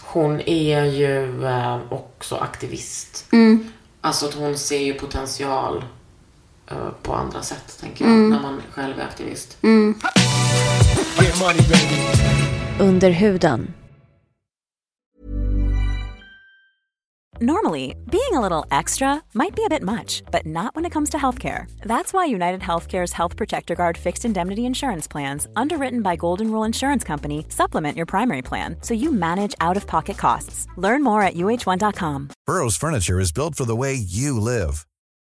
hon är ju eh, också aktivist. Mm. Alltså att hon ser ju potential Eh, på andra sätt, tänker jag, mm. när man själv är aktivist. Mm. Under huden. Normally, being a little extra might be a bit much, but not when it comes to healthcare. That's why United Healthcare's Health Protector Guard fixed indemnity insurance plans, underwritten by Golden Rule Insurance Company, supplement your primary plan so you manage out of pocket costs. Learn more at uh1.com. Burrow's Furniture is built for the way you live.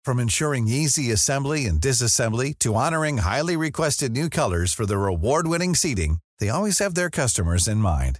From ensuring easy assembly and disassembly to honoring highly requested new colors for their award-winning seating, they always have their customers in mind.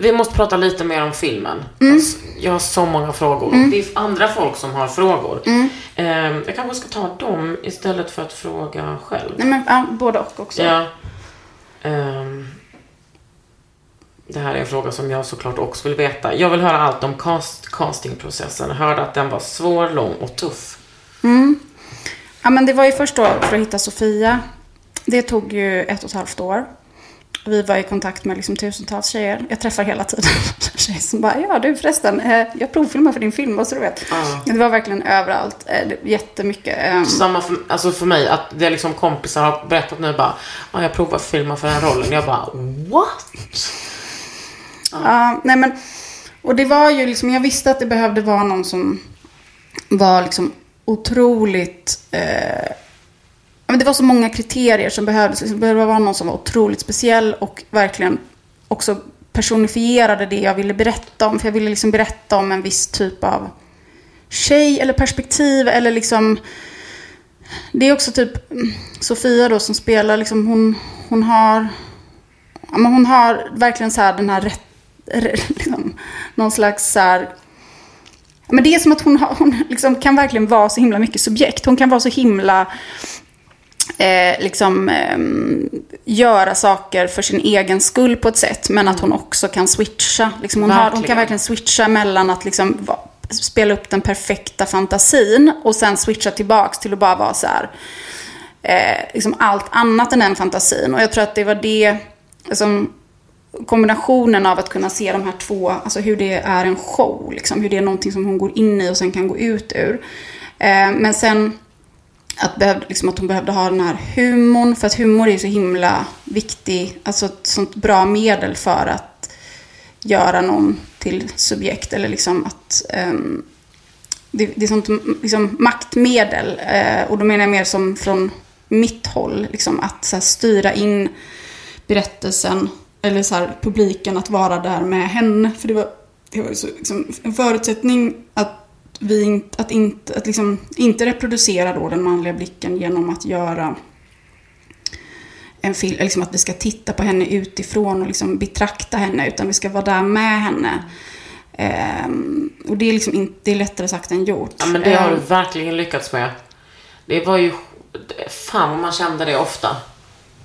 Vi måste prata lite mer om filmen. Mm. Alltså, jag har så många frågor. Mm. Det är andra folk som har frågor. Mm. Eh, jag kanske ska ta dem istället för att fråga själv. Nej, men ja, både och också. Ja. Eh, det här är en fråga som jag såklart också vill veta. Jag vill höra allt om cast, castingprocessen. Jag hörde att den var svår, lång och tuff. Mm. Ja, men det var ju först då för att hitta Sofia. Det tog ju ett och ett halvt år. Vi var i kontakt med liksom tusentals tjejer. Jag träffar hela tiden tjejer som bara, ja du förresten, eh, jag provfilmar för din film, och så du vet. Ja. Det var verkligen överallt, eh, jättemycket. ehm, Samma för, alltså för mig, att det är liksom kompisar har berättat nu bara, ja, jag provar att filma för den rollen. Jag bara, what? Ja, nej men, och det var ju liksom, jag visste att det behövde vara någon som var liksom otroligt, eh, ja, men det var så många kriterier som behövdes. Det behövde vara någon som var otroligt speciell och verkligen också personifierade det jag ville berätta om. För jag ville liksom berätta om en viss typ av tjej eller perspektiv eller liksom det är också typ mm, Sofia då som spelar liksom hon, hon har ja, men hon har verkligen så här den här rätt, liksom, någon slags så här men det är som att hon, har, hon liksom kan verkligen vara så himla mycket subjekt. Hon kan vara så himla eh, liksom ehm, göra saker för sin egen skull på ett sätt. Men att hon också kan switcha. Liksom hon, har, hon kan Verkligen. switcha mellan att liksom va, spela upp den perfekta fantasin och sen switcha tillbaks till att bara vara så här. Eh, liksom allt annat än den fantasin. Och jag tror att det var det, liksom, kombinationen av att kunna se de här två, alltså hur det är en show, liksom, hur det är någonting som hon går in i och sen kan gå ut ur. Eh, men sen att, behövde, liksom att hon behövde ha den här humorn, för att humor är så himla viktig, alltså ett sånt bra medel för att göra någon till subjekt, eller liksom att Um, det, det är sånt liksom, maktmedel, Uh, och då menar jag mer som från mitt håll, liksom, att så här, styra in berättelsen, eller så här, publiken att vara där med henne. För det var, det var ju så, liksom, en förutsättning att vi inte, att inte, att liksom, inte reproducera då den manliga blicken genom att göra en film, liksom att vi ska titta på henne utifrån och liksom betrakta henne, utan vi ska vara där med henne. Ehm, och det är liksom inte, det är lättare sagt än gjort. Ja, men det har du Ehm, verkligen lyckats med. Det var ju, fan vad man kände det ofta.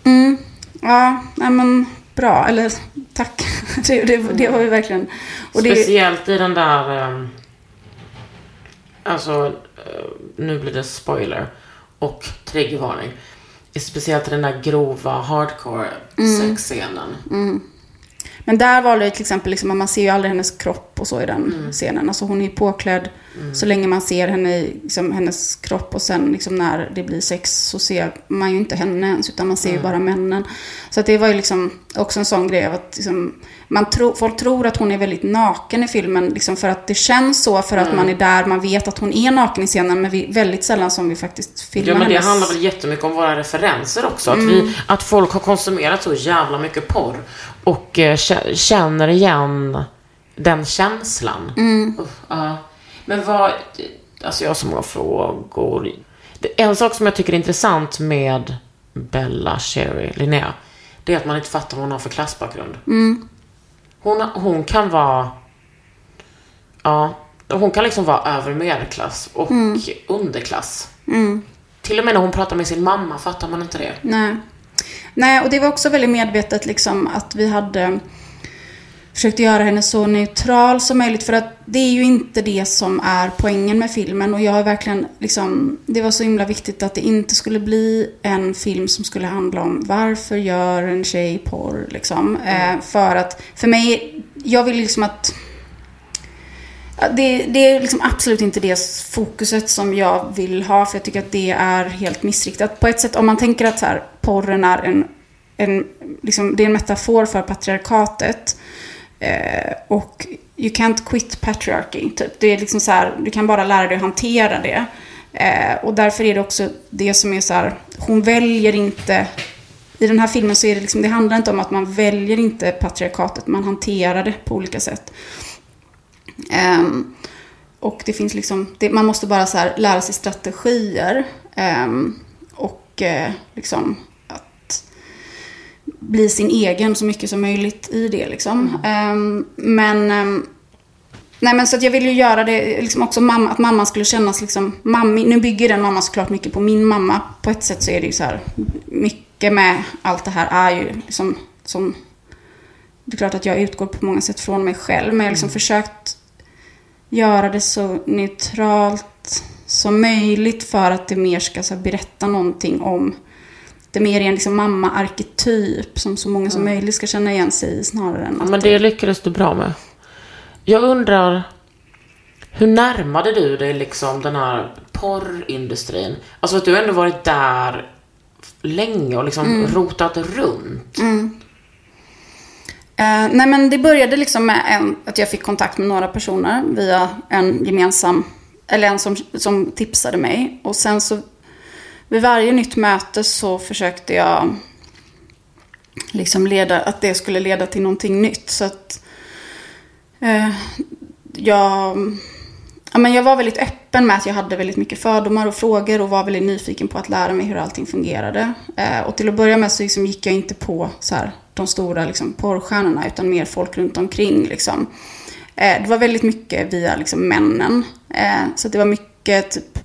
Mm, ja, nej men bra, eller tack. Det, det, det var ju verkligen... Och det, Speciellt i den där, ehm, alltså, eh, nu blir det spoiler och triggervarning. Speciellt den där grova hardcore Mm. sexscenen. Men där var det till exempel, liksom, man ser ju aldrig hennes kropp och så i den Mm. scenen. Alltså hon är ju påklädd så länge man ser henne liksom, hennes kropp och sen liksom, när det blir sex så ser man ju inte henne ens utan man ser Mm. ju bara männen. Så det var ju liksom också en sån grej av att liksom, man tro, folk tror att hon är väldigt naken i filmen liksom, för att det känns så för Mm. att man är där, man vet att hon är naken i scenen men vi, väldigt sällan som vi faktiskt filmar Ja men det hennes... handlar väl jättemycket om våra referenser också. Att, Mm. vi, att folk har konsumerat så jävla mycket porr och eh, kä- känner igen den känslan. Mm. Ja. Men vad, alltså jag har så många frågor. En sak som jag tycker är intressant med Bella, Sherry, Linnea, det är att man inte fattar vad hon har för klassbakgrund. Mm. Hon, hon kan vara, ja, hon kan liksom vara över medelklass och Mm. underklass. Till och med när hon pratar med sin mamma fattar man inte det. Nej. Nej, och det var också väldigt medvetet liksom att vi hade försökt göra henne så neutral som möjligt. För att det är ju inte det som är poängen med filmen. Och jag har verkligen liksom, det var så himla viktigt att det inte skulle bli en film som skulle handla om varför gör en tjej porr liksom. Eh, för att, för mig, jag vill liksom att Det, det är liksom absolut inte det fokuset som jag vill ha, för jag tycker att det är helt missriktat. På ett sätt, om man tänker att så här, porren är en, en, liksom, det är en metafor för patriarkatet. Eh, och you can't quit patriarchy. Typ. Det är liksom så här, du kan bara lära dig att hantera det. Eh, och därför är det också det som är så här, hon väljer inte i den här filmen så är det liksom, det handlar inte om att man väljer inte patriarkatet, man hanterar det på olika sätt. Eh, och det finns liksom, det, man måste bara så här lära sig strategier. Ehm, och eh, liksom bli sin egen så mycket som möjligt i det liksom. Ehm, men, ehm, nej men så att jag vill ju göra det, liksom också mamma, att mamma skulle kännas liksom, mammi, nu bygger den mamma såklart mycket på min mamma. På ett sätt så är det ju så här, mycket med allt det här är ju liksom, som det är klart att jag utgår på många sätt från mig själv, men jag har liksom försökt göra det så neutralt som möjligt för att det mer ska så här, berätta någonting om inte mer i en liksom mamma-arketyp som så många som möjligt ska känna igen sig i snarare än Ja, men det lyckades du bra med. Jag undrar, hur närmade du dig liksom den här porrindustrin? Alltså att du ändå varit där länge och liksom rotat runt. Eh, nej men det började liksom med en, att jag fick kontakt med några personer via en gemensam, eller en som, som tipsade mig. Och sen så vid varje nytt möte så försökte jag liksom leda, att det skulle leda till någonting nytt. Så att eh, jag, ja, men jag var väldigt öppen med att jag hade väldigt mycket fördomar och frågor och var väldigt nyfiken på att lära mig hur allting fungerade. Eh, och till att börja med så liksom gick jag inte på så här, de stora liksom, porrstjärnorna utan mer folk runt omkring. Liksom. Eh, det var väldigt mycket via liksom, männen. Eh, så det var mycket typ,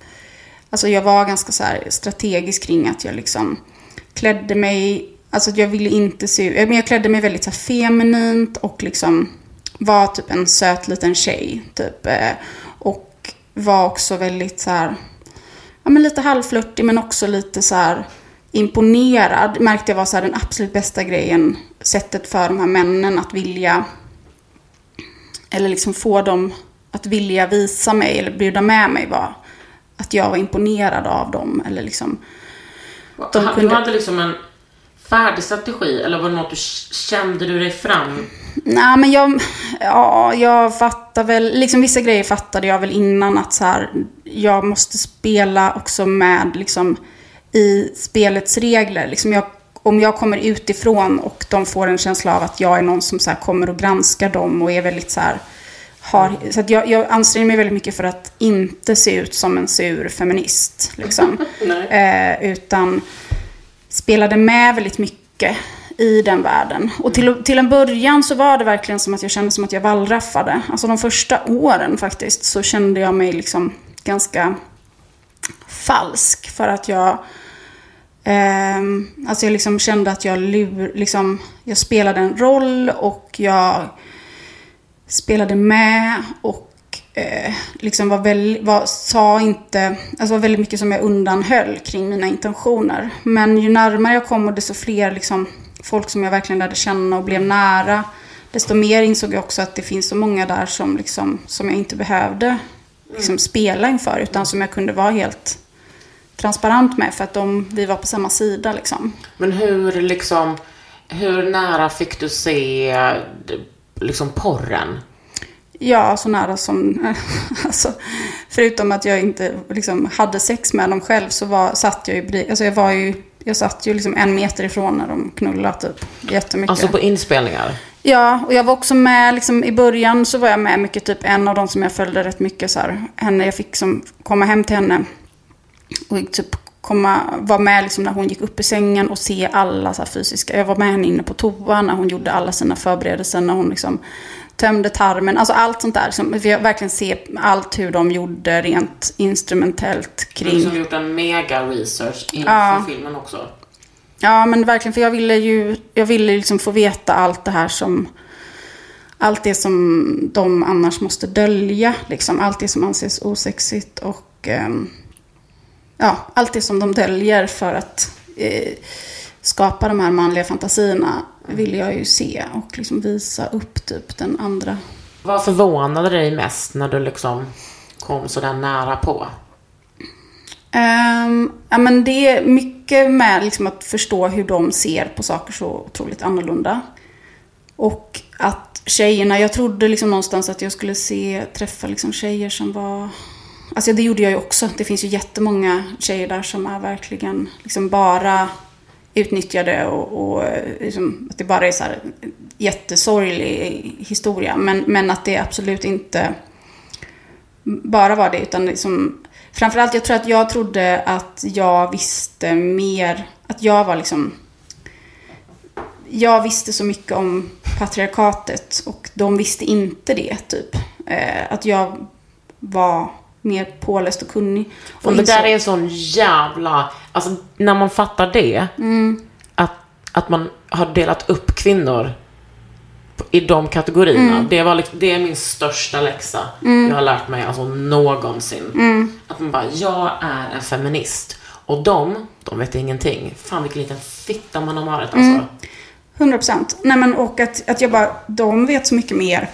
alltså jag var ganska så här, strategisk kring att jag liksom klädde mig, alltså att jag ville inte se ut, men jag klädde mig väldigt så här, feminint och liksom var typ en söt liten tjej. Typ, eh, och var också väldigt så här, ja men lite halvflörtig men också lite så här imponerad. Märkte jag var så här den absolut bästa grejen, sättet för de här männen att vilja, eller liksom få dem att vilja visa mig eller bjuda med mig var att jag var imponerad av dem. Eller liksom, de Du kunde- hade liksom en färdig strategi eller var det något du kände du dig fram? Nej, men jag, ja, jag fattar väl, liksom vissa grejer fattade jag väl innan att så här, jag måste spela också med liksom i spelets regler. Liksom jag, om jag kommer utifrån och de får en känsla av att jag är någon som så här kommer och granskar dem och är väldigt så här, har, så att jag, jag anstränger mig väldigt mycket för att inte se ut som en sur feminist. Liksom. eh, utan spelade med väldigt mycket i den världen. Och till, till en början så var det verkligen som att jag kände som att jag wallraffade. Alltså de första åren faktiskt så kände jag mig liksom ganska falsk. För att jag, ehm, alltså jag liksom kände att jag, lur, liksom, jag spelade en roll och jag spelade med och eh, liksom var väl, var, sa inte, alltså var väldigt mycket som jag undanhöll kring mina intentioner. Men ju närmare jag kom och desto fler liksom, folk som jag verkligen lärde känna och blev nära, desto mer insåg jag också att det finns så många där som, liksom, som jag inte behövde liksom, spela inför, utan som jag kunde vara helt transparent med för att de, vi var på samma sida. Liksom. Men hur liksom, hur nära fick du se liksom porren? Ja, så nära som... Alltså, förutom att jag inte liksom, hade sex med dem själv så var, satt jag ju... Alltså jag var ju... Jag satt ju liksom en meter ifrån när de knullade typ. Jättemycket. Alltså på inspelningar? Ja, och jag var också med, liksom, i början så var jag med mycket, typ en av de som jag följde rätt mycket så här, henne, jag fick som, komma hem till henne och typ komma, vara med liksom när hon gick upp i sängen och se alla så här fysiska, jag var med henne inne på toa när hon gjorde alla sina förberedelser, när hon liksom tömde tarmen, alltså allt sånt där, liksom, vi verkligen se allt hur de gjorde rent instrumentellt Du har kring. gjort en mega research inför Ja. filmen också. Ja, men verkligen, för jag ville ju jag ville liksom få veta allt det här som... Allt det som de annars måste dölja, liksom. Allt det som anses osexigt och... ehm, ja, allt det som de döljer för att eh, skapa de här manliga fantasierna vill jag ju se och liksom visa upp typ den andra. Vad förvånade dig mest när du liksom kom så där nära på? Ehm, ja, men det är mycket med liksom att förstå hur de ser på saker så otroligt annorlunda. Och att tjejerna, jag trodde liksom någonstans att jag skulle se, träffa liksom tjejer som var... Alltså det gjorde jag ju också. Det finns ju jättemånga tjejer där som är verkligen liksom bara utnyttjade och, och eh, liksom, att det bara är så här jättesorglig historia. Men, men att det absolut inte bara var det, utan liksom, framförallt jag tror att jag trodde att jag visste mer, att jag var liksom, jag visste så mycket om patriarkatet och de visste inte det, typ. Eh, att jag var mer påläst och kunnig. Och Och det insåg- där är en sån jävla... Alltså, när man fattar det, att, att man har delat upp kvinnor i de kategorierna. Det, var, liksom- det är min största läxa jag har lärt mig alltså någonsin. Att man bara, jag är en feminist. Och de, de vet ingenting. Fan vilken liten fitta man har varit Mm. alltså. 100 procent. Nej men och att, att jag bara, de vet så mycket mer.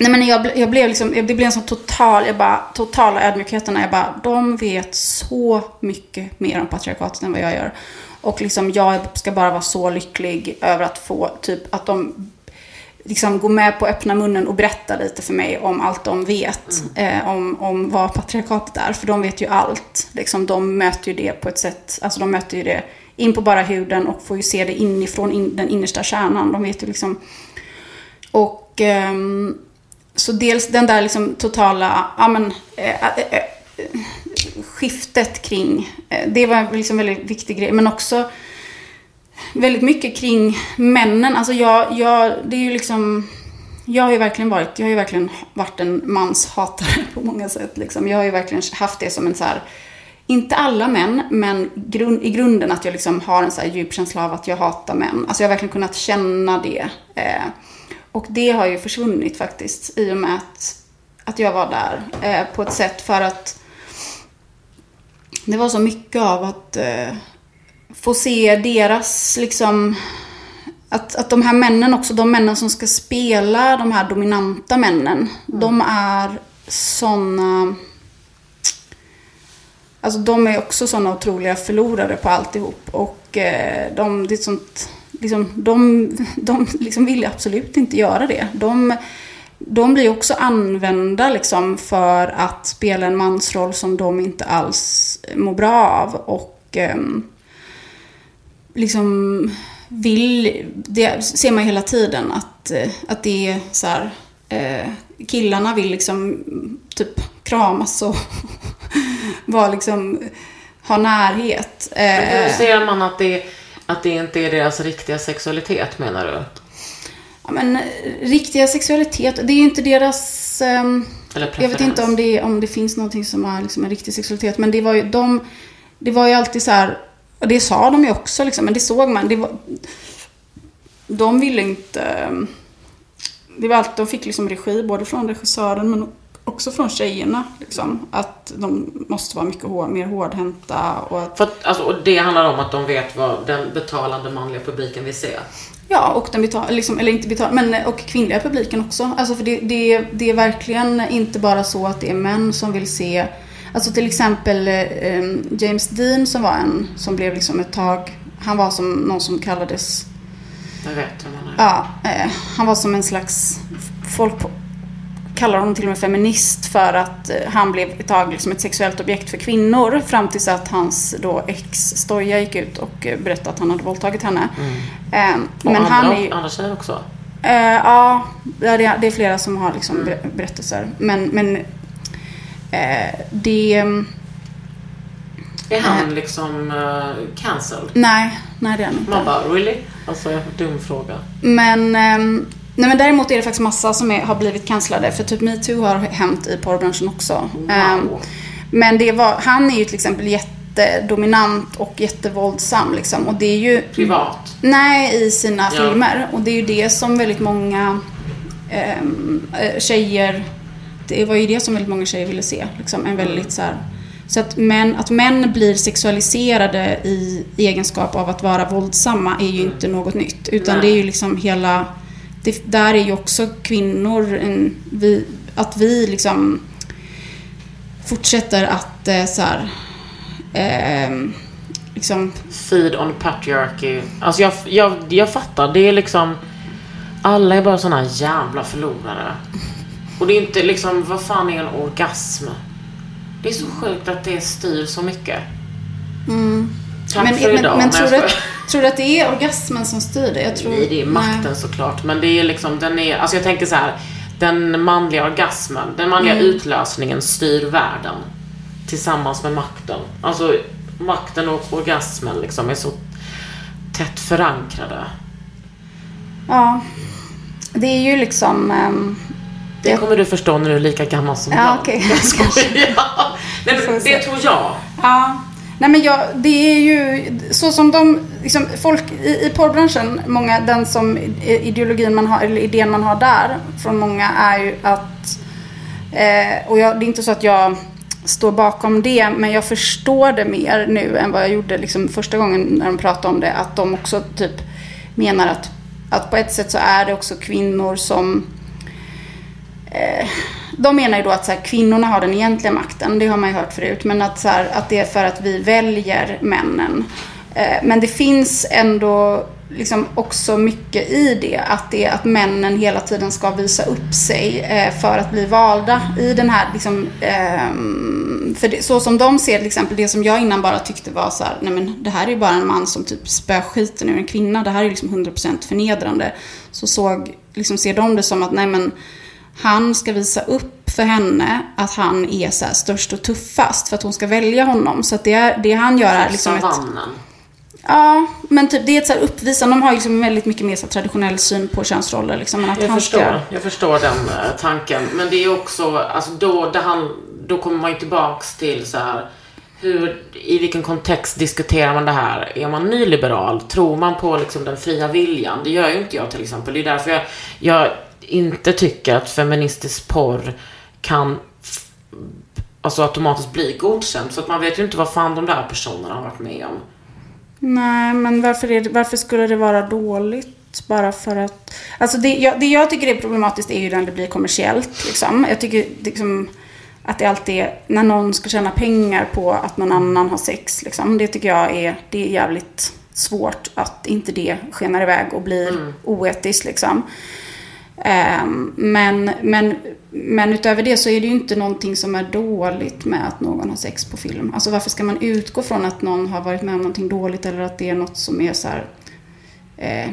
Nej men jag, jag blev liksom, det blev en sån total, jag bara, totala ödmjukheten jag bara, de vet så mycket mer om patriarkatet än vad jag gör. Och liksom jag ska bara vara så lycklig över att få, typ att de liksom går med på att öppna munnen och berätta lite för mig om allt de vet. Eh, om, om vad patriarkatet är. För de vet ju allt. Liksom, de möter ju det på ett sätt, alltså de möter ju det in på bara huden och får ju se det inifrån in, den innersta kärnan. De vet ju liksom. Och ehm, så dels den där liksom totala, ja men, eh, eh, eh skiftet kring, eh, det var liksom en väldigt viktig grej. Men också väldigt mycket kring männen. Alltså jag, jag, det är ju liksom, jag har ju verkligen varit, jag har ju verkligen varit en manshatare på många sätt. Liksom. Jag har ju verkligen haft det som en så här, inte alla män, men grund, i grunden att jag liksom har en så här djup känsla av att jag hatar män. Alltså jag har verkligen kunnat känna det. Eh, och det har ju försvunnit faktiskt i och med att, att jag var där eh, på ett sätt för att det var så mycket av att eh, få se deras liksom att, att de här männen också, de männen som ska spela de här dominanta männen, de är såna Alltså de är också såna otroliga förlorare på alltihop. Och eh, de, det är ett sånt, liksom, de, de liksom vill absolut inte göra det. De, de blir också använda liksom för att spela en mansroll som de inte alls mår bra av. Och ehm, liksom vill, det ser man hela tiden att, eh, att det är så här, eh, killarna vill liksom typ kramas och vara liksom, ha närhet. Eh, ser man att det, att det inte är deras riktiga sexualitet menar du? ja, men riktiga sexualitet, det är ju inte deras... Eller jag vet inte om det, om det finns någonting som är liksom en riktig sexualitet. Men det var ju, de, det var ju alltid så här, och det sa de ju också liksom, men det såg man. Det var, de ville inte... ehm, Det var alltid, de fick liksom regi både från regissören men också från tjejerna. Liksom, att de måste vara mycket hår, mer hårdhänta och att att, alltså, och det handlar om att de vet vad den betalande manliga publiken vill se. Ja, och den betal, liksom, eller inte betal, men och kvinnliga publiken också. Alltså för det, det, det är verkligen inte bara så att det är män som vill se Alltså till exempel eh, James Dean som var en som blev liksom ett tag Han var som någon som kallades Jag vet hur man är. Ja, eh, han var som en slags Folk kallar honom till och med feminist för att eh, han blev ett tag liksom ett sexuellt objekt för kvinnor fram tills att hans då ex Stoja gick ut och eh, berättade att han hade våldtagit henne. Eh, Och men andra, han är ju, andra tjejer också. Eh, ja, det är, det är flera som har liksom ber- berättelser. Men, men eh, det... Är han liksom uh, cancelled? Nej, nej det är han inte. Man bara, really? Alltså, dum fråga. Men, ehm, nej, men däremot är det faktiskt massa som är, har blivit cancellade. För typ metoo har hänt i porrbranschen också. Ehm, men det var, han är ju till exempel jättedominant och jättevåldsam. Liksom. Och det är ju... Privat. Nej, i sina Ja. filmer. Och det är ju det som väldigt många ehm, eh, tjejer... Det var ju det som väldigt många tjejer ville se. Liksom, en väldigt så här... Så att män, att män blir sexualiserade i egenskap av att vara våldsamma är ju inte något nytt. Utan Nej. det är ju liksom hela... Det, där är ju också kvinnor, en, vi, att vi liksom fortsätter att eh, så här, ehm, liksom Feed on patriarchy. Alltså jag, jag, jag fattar. Det är liksom... Alla är bara såna jävla förlorare. Och det är inte liksom, vad fan är en orgasm? Det är så sjukt att det styr så mycket. Tack. Men, för men, idag. men Nej, tror, du att, tror du att det är orgasmen som styr det? Jag tror, Nej, det är makten nej. såklart. Men det är liksom, den är, alltså jag tänker så här. Den manliga orgasmen, den manliga Mm. utlösningen styr världen. Tillsammans med makten. Alltså makten och orgasmen liksom är så tätt förankrade. Ja. Det är ju liksom... ehm, Det kommer du förstå när du är lika gammal som Ja, jag. okej. Jag skojar. Nej, men det tror jag. Ja. Nej men jag, det är ju så som de, liksom, folk i, i porrbranschen, många, den som ideologin man har, eller idén man har där från många är ju att, eh, och jag, det är inte så att jag står bakom det. Men jag förstår det mer nu än vad jag gjorde liksom första gången när de pratade om det. Att de också typ menar att, att på ett sätt så är det också kvinnor som eh, de menar ju då att så här, kvinnorna har den egentliga makten, det har man ju hört förut, men att, så här, att det är för att vi väljer männen. Eh, men det finns ändå liksom också mycket i det, att det är att männen hela tiden ska visa upp sig eh, för att bli valda i den här, liksom, eh, för det, så som de ser till exempel, det som jag innan bara tyckte var så här, nej men det här är ju bara en man som typ spöar skiten ur en kvinna, det här är liksom 100% förnedrande. Så såg, liksom ser de det som att, nej men han ska visa upp för henne att han är så störst och tuffast för att hon ska välja honom. Så att det, det han gör är liksom ett... Ja, men typ det är ett så här uppvisande. De har ju liksom väldigt mycket mer så traditionell syn på könsroller. Liksom, att jag, han förstår, ska... jag förstår den uh, tanken. Men det är också, alltså då, det han, då kommer man ju tillbaks till så här, hur, i vilken kontext diskuterar man det här? Är man nyliberal? Tror man på liksom den fria viljan? Det gör ju inte jag till exempel. Det är därför jag, jag inte tycker att feministisk porr kan alltså automatiskt bli godkänt. För att man vet ju inte vad fan de där personerna har varit med om. Nej, men varför, är det, varför skulle det vara dåligt? Bara för att... Alltså det jag, det jag tycker är problematiskt är ju när det blir kommersiellt. Liksom. Jag tycker liksom, att det alltid är när någon ska tjäna pengar på att någon annan har sex. Liksom. Det tycker jag är, det är jävligt svårt att inte det skenar iväg och blir mm. oetiskt. Liksom. Um, men, men, men utöver det så är det ju inte någonting som är dåligt med att någon har sex på film. Alltså varför ska man utgå från att någon har varit med om någonting dåligt eller att det är något som är så här, eh,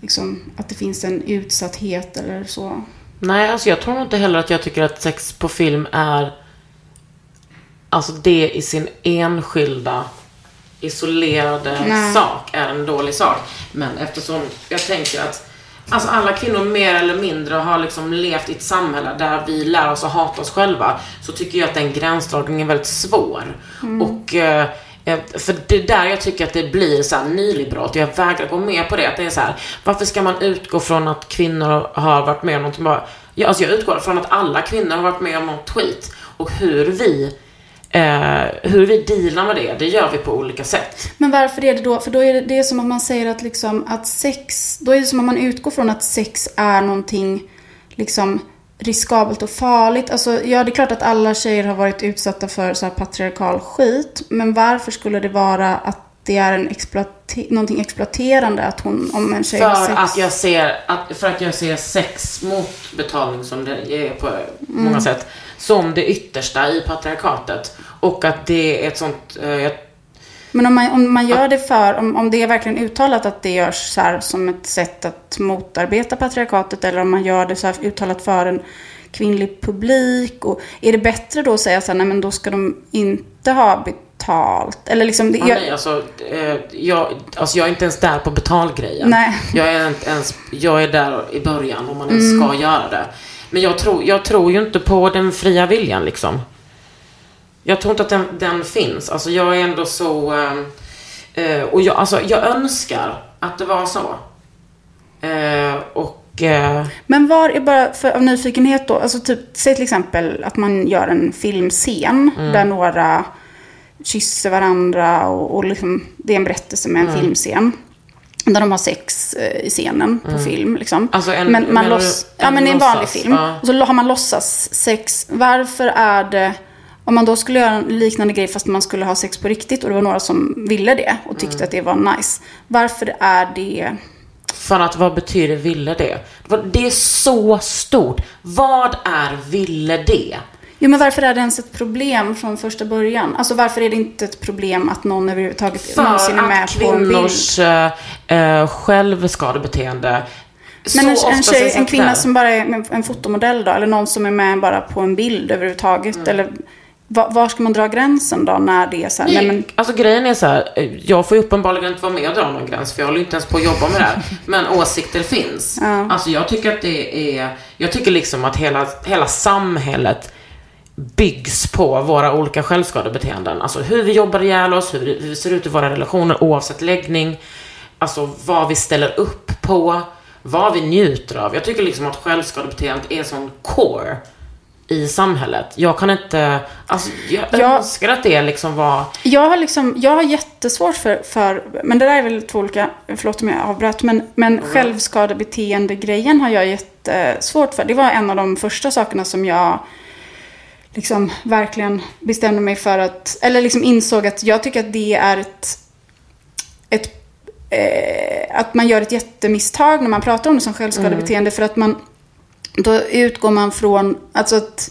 liksom, att det finns en utsatthet eller så. Nej, alltså jag tror inte heller att jag tycker att sex på film är Alltså det i sin enskilda isolerade Nej. sak är en dålig sak. Men eftersom jag tänker att Alltså alla kvinnor mer eller mindre har liksom levt i ett samhälle där vi lär oss att hata oss själva. Så tycker jag att den gränsdragningen är väldigt svår. Mm. Och eh, eh, för det är där jag tycker att det blir så här nyliberalt. Jag vägrar gå med på det. Att det är så här, varför ska man utgå från att kvinnor har varit med om någonting bara... Alltså jag utgår från att alla kvinnor har varit med om något skit. Och hur vi Eh, hur vi dealar med det, det gör vi på olika sätt. Men varför är det då? För då är det, det är som om man säger att, liksom, att sex, då är det som om man utgår från att sex är någonting liksom riskabelt och farligt. Alltså, ja, det är klart att alla tjejer har varit utsatta för så här patriarkal skit. Men varför skulle det vara att det är en exploate någonting exploaterande att hon, om en tjej för har sex? Att jag ser, att, för att jag ser sex mot betalning som det är på många mm. sätt som det yttersta i patriarkatet. Och att det är ett sånt... Eh, men om man, om man gör det för, om, om det är verkligen uttalat att det görs så här som ett sätt att motarbeta patriarkatet eller om man gör det så här uttalat för en kvinnlig publik. Och är det bättre då att säga så här, nej men då ska de inte ha betalt? Eller liksom, det, jag... Nej, alltså, eh, jag, alltså jag är inte ens där på betalgrejen. Nej. Jag är, inte ens, jag är där i början om man ens mm. ska göra det. Men jag tror, jag tror ju inte på den fria viljan liksom. Jag tror inte att den, den finns. Alltså jag är ändå så... Eh, och jag, alltså, jag önskar att det var så. Eh, och... Eh, Men var är bara, för, av nyfikenhet då, alltså typ, säg till exempel att man gör en filmscen mm. där några kysser varandra och, och liksom, det är en berättelse med en mm. filmscen. Där de har sex eh, i scenen på mm. film. Liksom. Alltså en, men man loss, en ja, men en vanlig film. Ja. Och så har man låtsas sex. Varför är det... Om man då skulle göra en liknande grej fast man skulle ha sex på riktigt och det var några som ville det och tyckte mm. att det var nice. Varför är det... För att vad betyder ville det? Det är så stort. Vad är ville det? Jo, men varför är det ens ett problem från första början? Alltså varför är det inte ett problem att någon överhuvudtaget För någonsin är med på en bild? För att kvinnors äh, självskadebeteende men en, en, tjej, en kvinna som bara är en fotomodell då? Eller någon som är med bara på en bild överhuvudtaget? Mm. Eller var, var, ska man dra gränsen då när det är så här? Nej, men... Alltså grejen är så här, jag får ju uppenbarligen inte vara med och dra någon gräns för jag håller inte ens på att jobba med det här. Men åsikter finns. Ja. Alltså jag tycker att det är, jag tycker liksom att hela, hela samhället byggs på våra olika självskadebeteenden. Alltså hur vi jobbar ihjäl oss, hur vi ser ut i våra relationer oavsett läggning. Alltså vad vi ställer upp på, vad vi njuter av. Jag tycker liksom att självskadebeteendet är sån core i samhället. Jag kan inte, alltså jag Jag- önskar att det liksom var, Jag har, liksom, jag har jättesvårt för, för, men det där är väl två olika, förlåt om jag avbröt, men, men självskadebeteende-grejen har jag jättesvårt för. Det var en av de första sakerna som jag liksom verkligen bestämde mig för att, eller liksom insåg att jag tycker att det är ett, ett eh, att man gör ett jättemisstag när man pratar om det som självskadebeteende för att man, då utgår man från, alltså att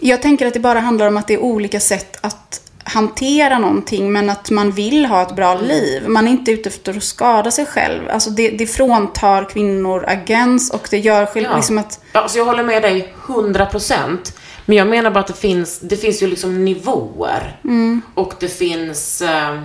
jag tänker att det bara handlar om att det är olika sätt att hantera någonting men att man vill ha ett bra liv. Man är inte ute efter att skada sig själv. Alltså det, det fråntar kvinnor agens och det gör själv, Ja. liksom att Ja, Alltså jag håller med dig 100%. Men jag menar bara att det finns, det finns ju liksom nivåer. Och det finns, eh,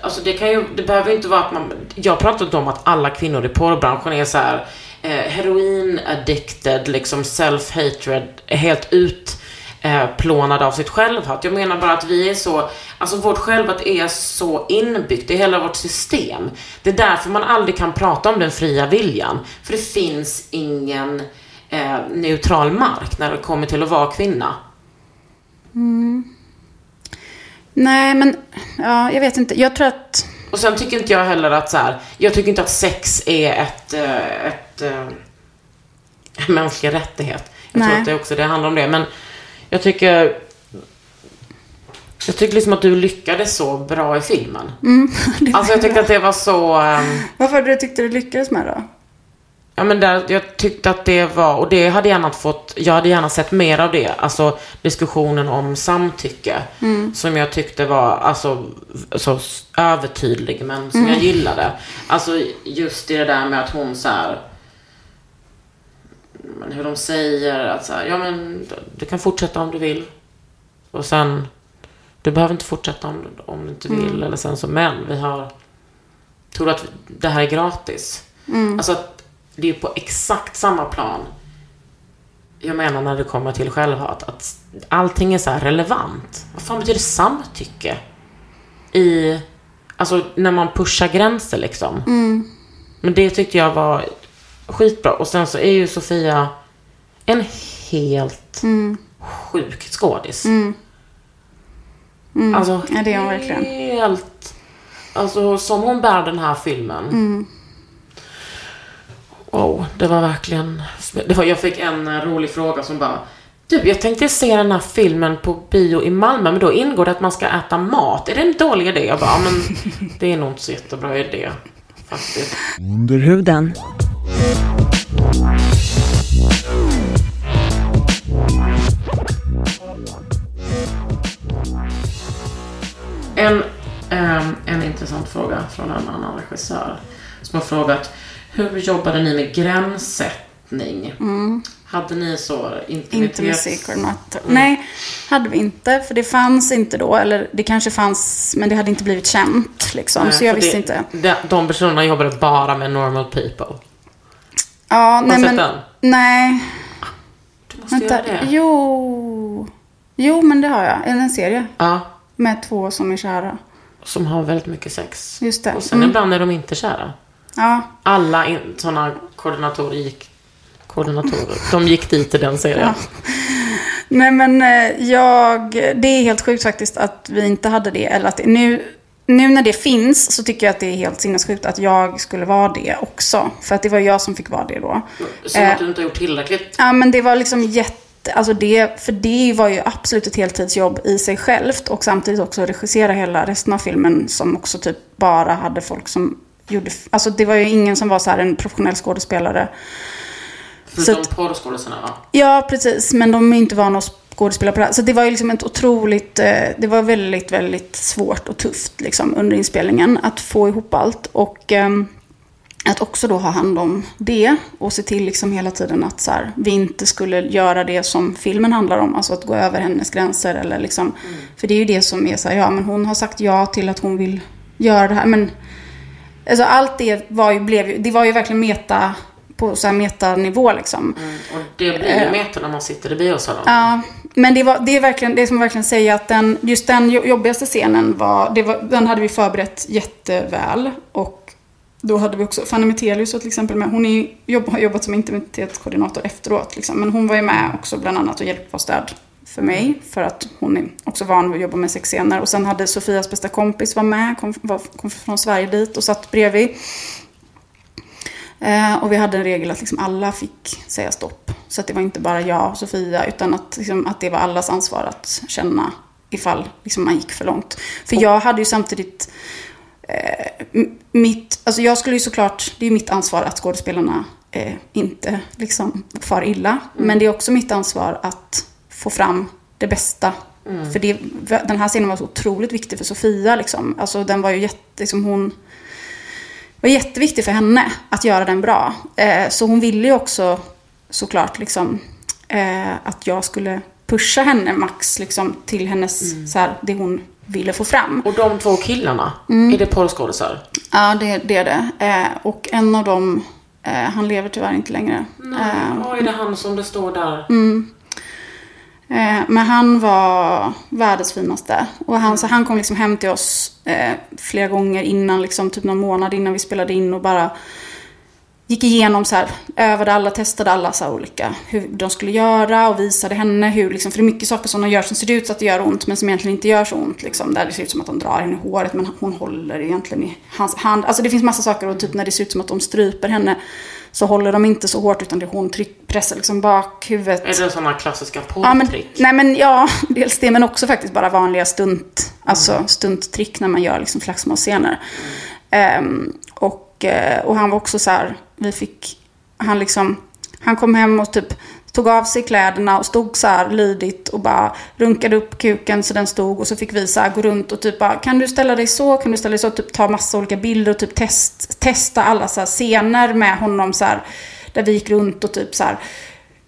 alltså det kan ju, det behöver ju inte vara att man, jag pratar inte om att alla kvinnor i porrbranschen är så här eh, heroin addicted, liksom self-hatred, helt ut eh, av sitt självhat. Jag menar bara att vi är så, alltså vårt självhat är så inbyggt i hela vårt system. Det är därför man aldrig kan prata om den fria viljan. För det finns ingen eh, neutral mark när det kommer till att vara kvinna. nej men ja, jag vet inte. Jag tror att Och sen tycker inte jag heller att så här, jag tycker inte att sex är ett, eh, ett, eh, en mänsklig rättighet. Jag tror Nej. att det också det handlar om det. Men jag tycker, jag tycker liksom att du lyckades så bra i filmen. alltså jag tyckte att det var så, ehm, varför du tyckte du lyckades med då? Ja men där, jag tyckte att det var, och det hade gärna fått, jag hade gärna sett mer av det. Alltså diskussionen om samtycke. Som jag tyckte var alltså så övertydlig men som jag gillade. Alltså just det där med att hon så här. Men hur de säger att så här, ja men du kan fortsätta om du vill. Och sen, du behöver inte fortsätta om, om du inte vill. Eller sen så, men vi har, tror du att det här är gratis? Alltså att det är på exakt samma plan. Jag menar när det kommer till självhat. Att allting är så här relevant. Vad fan betyder samtycke? I, alltså när man pushar gränser liksom. Men det tyckte jag var skitbra. Och sen så är ju Sofia en helt sjuk skådis. Alltså, Ja, det är hon verkligen. Helt... Alltså, som hon bär den här filmen. Wow, det var verkligen... Det var, jag fick en eh, rolig fråga som bara... Du, jag tänkte se den här filmen på bio i Malmö, men då ingår det att man ska äta mat. Är det en dålig idé? Jag bara, men det är nog inte så jättebra idé. Faktiskt. Under huden. En, ehm, en intressant fråga från en annan regissör som har frågat hur jobbade ni med gränssättning? Hade ni så intimitet? Intimacy coordinator. Nej, hade vi inte. För det fanns inte då. Eller det kanske fanns, men det hade inte blivit känt. Liksom. Nej, så jag visste det, inte. De, de personerna jobbade bara med normal people. Ja, nej sett men... den? Nej. Du måste Vänta. göra det. Jo. Jo, men det har jag. En serie. Ja, Med två som är kära. som har väldigt mycket sex. Just det. Och sen Mm. ibland är de inte kära. Ja. Alla in, sådana koordinatorer gick... Koordinatorer. De gick dit i den serien. Nej men eh, jag, det är helt sjukt faktiskt att vi inte hade det. Eller att det, nu, nu när det finns så tycker jag att det är helt sinnessjukt att jag skulle vara det också. För att det var jag som fick vara det då. Eh. att du inte har gjort tillräckligt. Ja men det var liksom jätte, alltså det, för det var ju absolut ett heltidsjobb i sig självt. Och samtidigt också regissera hela resten av filmen som också typ bara hade folk som gjorde, alltså det var ju ingen som var så här en professionell skådespelare. Förutom porrskådisarna va? Ja, precis. Men de är inte vana att skådespela på det här. Så det var ju liksom ett otroligt, eh, det var väldigt, väldigt svårt och tufft liksom under inspelningen att få ihop allt. Och ehm, att också då ha hand om det och se till liksom hela tiden att så här, vi inte skulle göra det som filmen handlar om. Alltså att gå över hennes gränser eller liksom. För det är ju det som är så här, ja men hon har sagt ja till att hon vill göra det här. Men alltså allt det var ju, blev ju, det var ju verkligen meta, på så här metanivå liksom. Och det blir ju meta när man sitter i biosalongen. Ja, men det, var, det är verkligen, det som verkligen säger att den, just den jo- jobbigaste scenen var, var, den hade vi förberett jätteväl. Och då hade vi också Fanny Metelius till exempel med. Hon är, jobb, har jobbat som intimitetskoordinator efteråt. Liksom. Men hon var ju med också bland annat och hjälpte och stöd för mig. För att hon är också van vid att jobba med sexscener. Och sen hade Sofias bästa kompis var med, kom, var, kom från Sverige dit och satt bredvid. Eh, och vi hade en regel att liksom alla fick säga stopp. Så att det var inte bara jag och Sofia, utan att, liksom, att det var allas ansvar att känna ifall liksom, man gick för långt. För jag hade ju samtidigt eh, mitt, alltså jag skulle ju såklart, det är mitt ansvar att skådespelarna eh, inte liksom far illa. Mm. Men det är också mitt ansvar att få fram det bästa. Mm. För det, den här scenen var så otroligt viktig för Sofia. Liksom. Alltså, den var ju jätte, liksom, hon var jätteviktig för henne att göra den bra. Eh, så hon ville ju också såklart liksom, eh, att jag skulle pusha henne max liksom, till hennes, mm. så här, det hon ville få fram. Och de två killarna, mm. är det porrskådisar? Ja, det, det, är det. Eh, och en av dem, eh, han lever tyvärr inte längre. Nej, eh, är det han som det står där? Mm. Eh, men han var världens finaste. Och han, så han kom liksom hem till oss eh, flera gånger innan, liksom, typ någon månad innan vi spelade in och bara gick igenom så här, övade alla, testade alla så olika, hur de skulle göra och visade henne hur, liksom, för det är mycket saker som de gör som ser ut så att det gör ont men som egentligen inte gör så ont. Liksom, där det ser ut som att de drar henne i håret men hon håller egentligen i hans hand. Alltså det finns massa saker och typ när det ser ut som att de stryper henne så håller de inte så hårt utan det hon tryck, pressar liksom bak huvudet. Är det sådana klassiska porrtrick? Ja, nej men ja, dels det men också faktiskt bara vanliga stunt, alltså mm. stunttrick när man gör liksom slagsmålscener. Mm. Um, och, eh, och han var också så här, vi fick, han liksom, han kom hem och typ tog av sig kläderna och stod så här lydigt och bara runkade upp kuken så den stod och så fick vi så här gå runt och typ bara kan du ställa dig så, kan du ställa dig så, typ ta massa olika bilder och typ test, testa alla så här scener med honom så här där vi gick runt och typ så här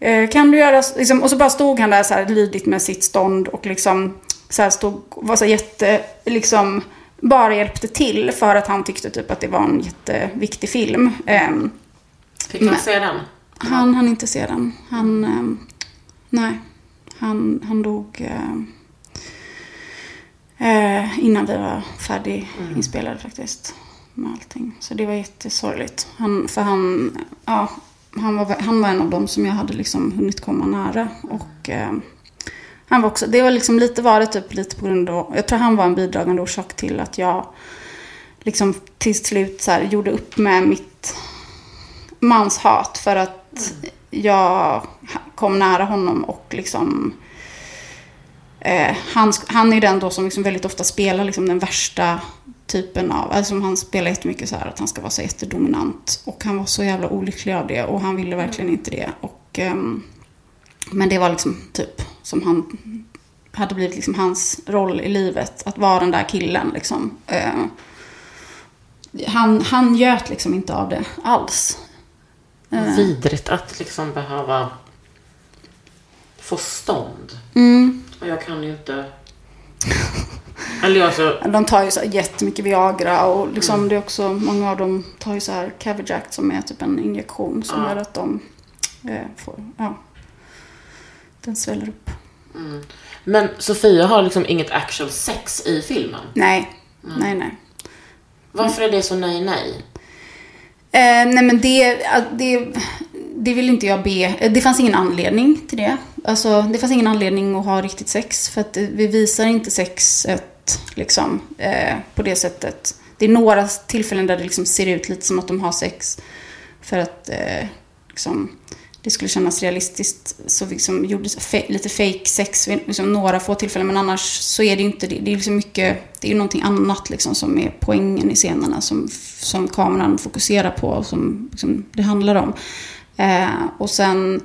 eh, kan du göra, liksom, och så bara stod han där så här lydigt med sitt stånd och liksom så här stod, var så jätte, liksom bara hjälpte till för att han tyckte typ att det var en jätteviktig film. Um, Fick han se den? Han hann inte se den. Han, um, nej, han, han dog uh, innan vi var färdiginspelade mm. faktiskt. Med allting. Så det var jättesorgligt. Han, för han, ja, han, var, han var en av dem som jag hade liksom hunnit komma nära. Och uh, han var också, det var liksom lite var det typ lite på grund av, jag tror han var en bidragande orsak till att jag liksom till slut så här, gjorde upp med mitt manshat för att jag kom nära honom och liksom eh, han, han är den då som liksom väldigt ofta spelar liksom den värsta typen av, alltså han spelar jättemycket så här att han ska vara så jättedominant och han var så jävla olycklig av det och han ville verkligen inte det och eh, men det var liksom typ som han hade blivit liksom hans roll i livet. Att vara den där killen liksom. Eh, han, han göt liksom inte av det alls. Eh. Vidrigt att liksom behöva få stånd. Mm. Och jag kan ju inte... Eller alltså... De tar ju så jättemycket Viagra och liksom mm. det är också, många av dem tar ju så här Cavijack som är typ en injektion som ja. gör att de eh, får, ja, den sväller upp. Mm. Men Sofia har liksom inget actual sex i filmen? Nej, mm. nej, nej. Varför är det så nej, nej? Eh, nej men det, eh, det, det vill inte jag be. Eh, det fanns ingen anledning till det. Alltså, det fanns ingen anledning att ha riktigt sex. För att eh, vi visar inte sexet liksom, eh, på det sättet. Det är några tillfällen där det liksom ser ut lite som att de har sex. För att eh, liksom, det skulle kännas realistiskt så liksom gjordes lite fake sex vid liksom några få tillfällen. Men annars så är det inte det. Det är liksom mycket, det är ju någonting annat liksom som är poängen i scenerna som, som kameran fokuserar på och som liksom det handlar om. Eh, och sen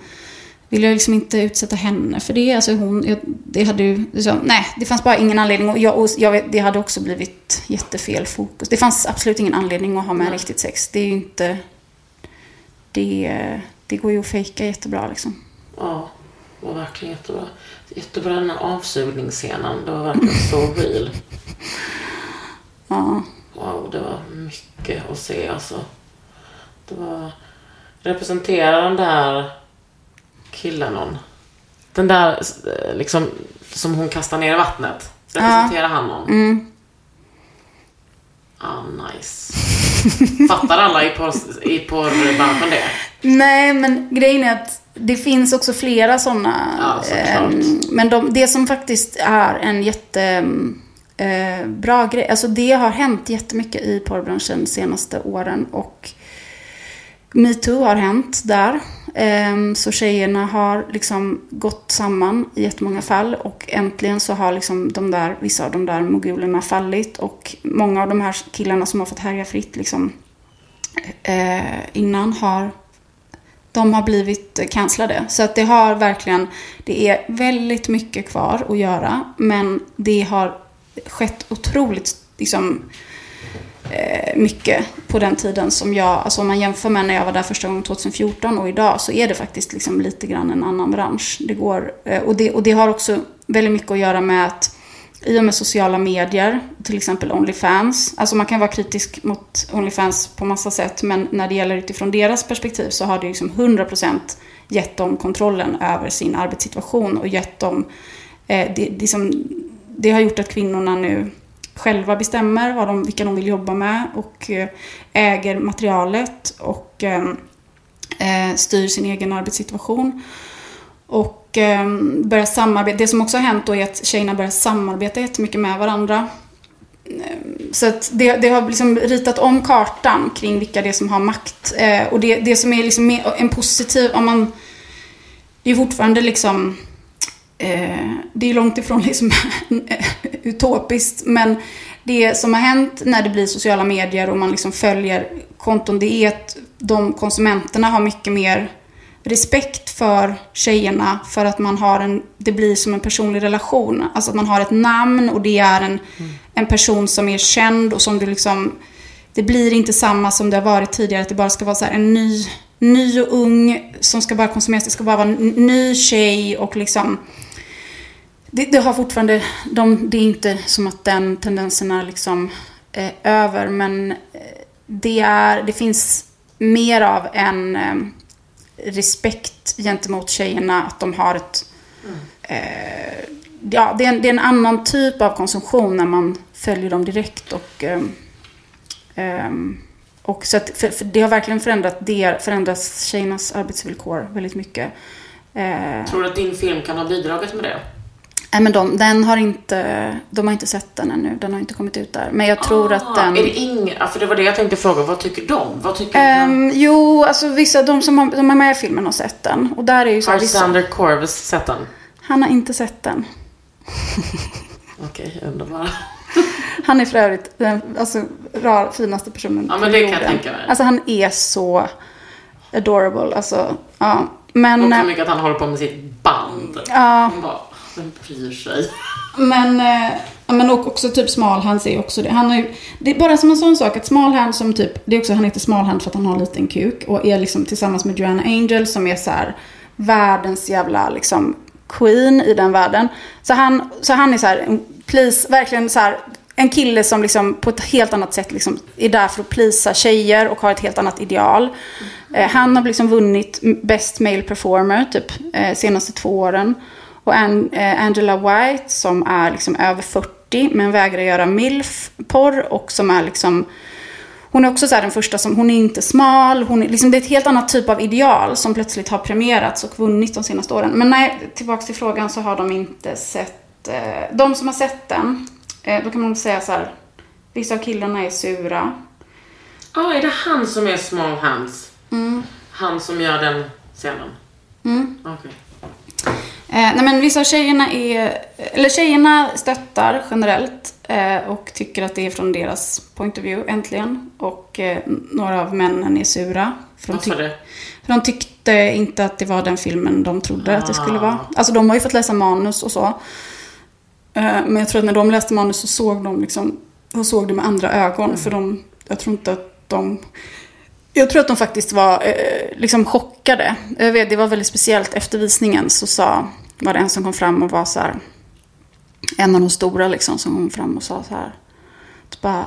vill jag liksom inte utsätta henne för det. Alltså hon, jag, det hade ju, liksom, nej, det fanns bara ingen anledning. Och, jag, och jag, det hade också blivit jättefel fokus. Det fanns absolut ingen anledning att ha med riktigt sex. Det är ju inte, det det går ju att fejka jättebra liksom. Ja, det var verkligen jättebra. Jättebra den här avsugningsscenen. Det var verkligen så real. Ja. Wow, det var mycket att se alltså. Det var... Representerar den där killen någon? Den där liksom som hon kastar ner i vattnet. Representerar ja. han någon? Mm. Ah, nice. Fattar alla i, porr, i porrbranschen det? Nej, men grejen är att det finns också flera sådana. Ja, såklart. men de, det som faktiskt är en jätte... Eh, bra grej. Alltså det har hänt jättemycket i porrbranschen de senaste åren och metoo har hänt där. Ehm, så tjejerna har liksom gått samman i jättemånga fall och äntligen så har liksom de där, vissa av de där mogulerna fallit och många av de här killarna som har fått härja fritt liksom eh, innan har de har blivit cancellade. Så att det har verkligen, det är väldigt mycket kvar att göra. Men det har skett otroligt liksom, eh, Eh, mycket på den tiden som jag, alltså om man jämför med när jag var där första gången 2014 och idag så är det faktiskt liksom lite grann en annan bransch. Det går, eh, och, det, och det har också väldigt mycket att göra med att i och med sociala medier, till exempel Onlyfans. Alltså man kan vara kritisk mot Onlyfans på massa sätt, men när det gäller utifrån deras perspektiv så har det liksom 100% gett dem kontrollen över sin arbetssituation och gett dem, eh, det, det, som, det har gjort att kvinnorna nu själva bestämmer vad de, vilka de vill jobba med och eh, äger materialet och ehm, eh, styr sin egen arbetssituation. Och eh, samarbeta. Det som också har hänt då är att tjejerna börjar samarbeta jättemycket med varandra. Ehm, så att det, det har liksom ritat om kartan kring vilka det är som har makt. Eh, och det, det som är liksom en positiv, om man... Det är fortfarande liksom... Eh, det är långt ifrån liksom utopiskt, men det som har hänt när det blir sociala medier och man liksom följer konton, det är att de konsumenterna har mycket mer respekt för tjejerna för att man har en, det blir som en personlig relation. Alltså att man har ett namn och det är en, mm. en person som är känd och som du liksom, det blir inte samma som det har varit tidigare, att det bara ska vara så en ny, ny och ung som ska bara konsumeras, det ska bara vara en ny tjej och liksom det, det har fortfarande, de, det är inte som att den tendensen är liksom eh, över, men eh, det, är, det finns mer av en eh, respekt gentemot tjejerna, att de har ett... Mm. Eh, ja, det är, en, det är, en, annan typ av konsumtion när man följer dem direkt. Och, eh, eh, och så att, för, för det har verkligen förändrat, det, förändrat tjejernas arbetsvillkor väldigt mycket. Eh, Tror du att din film kan ha bidragit med det? Nej, men de, den har inte, de har inte sett den ännu. Den har inte kommit ut där. Men jag tror ah, att den... Är det ingen, för det var det jag tänkte fråga. Vad tycker de? Vad tycker um, Jo, alltså vissa, de som har, de är med i filmen har sett den. Och där är ju så Har vissa... Sander Corvus sett den? Han har inte sett den. Okej, okay, underbar. Han är för övrigt den alltså, rar, finaste personen Ja, men det jorden. kan jag tänka mig. Alltså han är så adorable. Alltså, ja. Men... Och så mycket att han håller på med sitt band. Ja. Bara, vem bryr sig? Men, eh, men också typ smalhands är också det. Han har ju, det är bara som en sån sak att Smalhand som typ, det är också, han heter Smalhand för att han har en liten kuk och är liksom tillsammans med Joanna Angel som är så här världens jävla liksom queen i den världen. Så han, så han är så här, please, verkligen så här, en kille som liksom på ett helt annat sätt liksom är där för att plisa tjejer och har ett helt annat ideal. Mm. Eh, han har liksom vunnit Best Male Performer typ eh, senaste två åren. Och eh, Angela White som är liksom över 40 men vägrar göra milf-porr och som är liksom hon är också så den första som, hon är inte smal, hon är, liksom, det är ett helt annat typ av ideal som plötsligt har premierats och vunnit de senaste åren. Men nej, tillbaka till frågan så har de inte sett, eh, de som har sett den, eh, då kan man säga så här, vissa av killarna är sura. Ja, ah, är det han som är small hands? Mm. Han som gör den scenen? Mm. Okej. Okay. Eh, nej men vissa av tjejerna är, eller tjejerna stöttar generellt eh, och tycker att det är från deras point of view, äntligen. Och eh, några av männen är sura. För de, tyck för de tyckte inte att det var den filmen de trodde ah. att det skulle vara. Ah. Alltså de har ju fått läsa manus och så. Men jag tror att när de läste manus så såg de liksom, de såg det med andra ögon. Mm. För de, jag tror inte att de jag tror att de faktiskt var eh, liksom chockade. Jag vet, det var väldigt speciellt. Efter visningen så sa, var det en som kom fram och var så här. En av de stora liksom som kom fram och sa så här. Bara,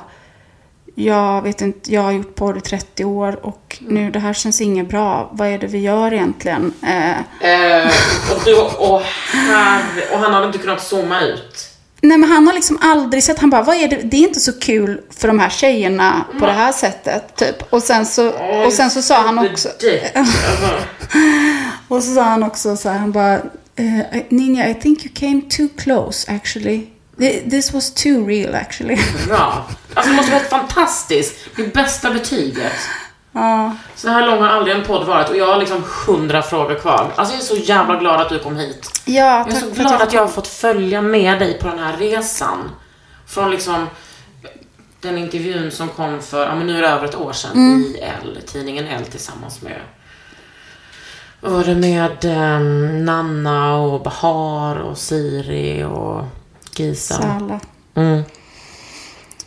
jag vet inte, jag har gjort porr i 30 år och nu det här känns inget bra. Vad är det vi gör egentligen? Eh. Eh, och, du, och, här, och han hade inte kunnat zooma ut? Nej men han har liksom aldrig sett, han bara, vad är det, det är inte så kul för de här tjejerna på det här sättet, typ. Och sen så, och sen så sa han också, och så sa han också så här, han bara, eh, Ninja, I think you came too close actually. Th- This was too real actually. Bra. Alltså det måste vara fantastiskt. Det bästa betyget. Ja. Så här lång har aldrig en podd varit och jag har liksom hundra frågor kvar. Alltså jag är så jävla glad att du kom hit. Ja, Jag är tack så glad att att jag har fått följa med dig på den här resan. Från liksom den intervjun som kom för, ja men nu är det över ett år sedan Mm. i L, tidningen L tillsammans med var det med ehm, Nanna och Bahar och Siri och Gisa. Salla. Mm.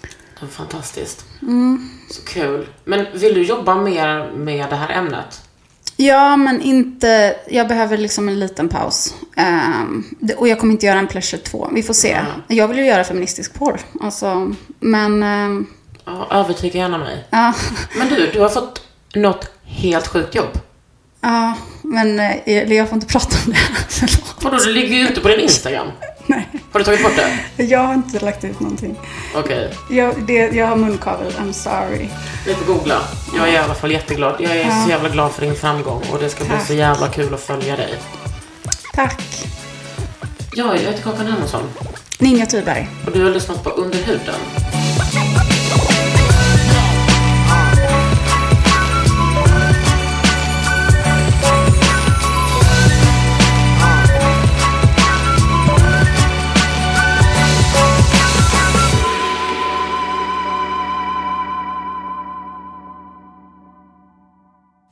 Det var fantastiskt. Mm. Så kul. Men vill du jobba mer med det här ämnet? Ja, men inte, jag behöver liksom en liten paus. Ehm, det- och jag kommer inte göra en Pleasure 2, vi får se. Jag vill ju göra feministisk porr, alltså, men, ehm, Ja, övertyga gärna mig. ja, Men du, du har fått något helt sjukt jobb. ja, men eh, eller jag får inte prata om det. Vadå, det ligger ju ute på din Instagram. Nej, Har du tagit bort det? jag har inte lagt ut någonting. Okej, Jag, det, jag har munkavel, I'm sorry. vi får googla. Jag är i alla fall jätteglad. Jag är Ja. så jävla glad för din framgång och det ska bli Tack. så jävla kul att följa dig. Tack. Jag heter Kakan Hermansson Ninja Thyberg. och du har lyssnat på Under huden.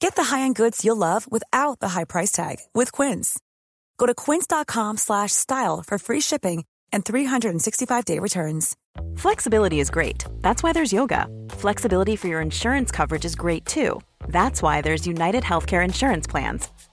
Get the high-end goods you'll love without the high price tag with Quince. Go to quince.com slash style for free shipping and 365-day returns. Flexibility is great. That's why there's yoga. Flexibility for your insurance coverage is great too. That's why there's United Healthcare Insurance Plans.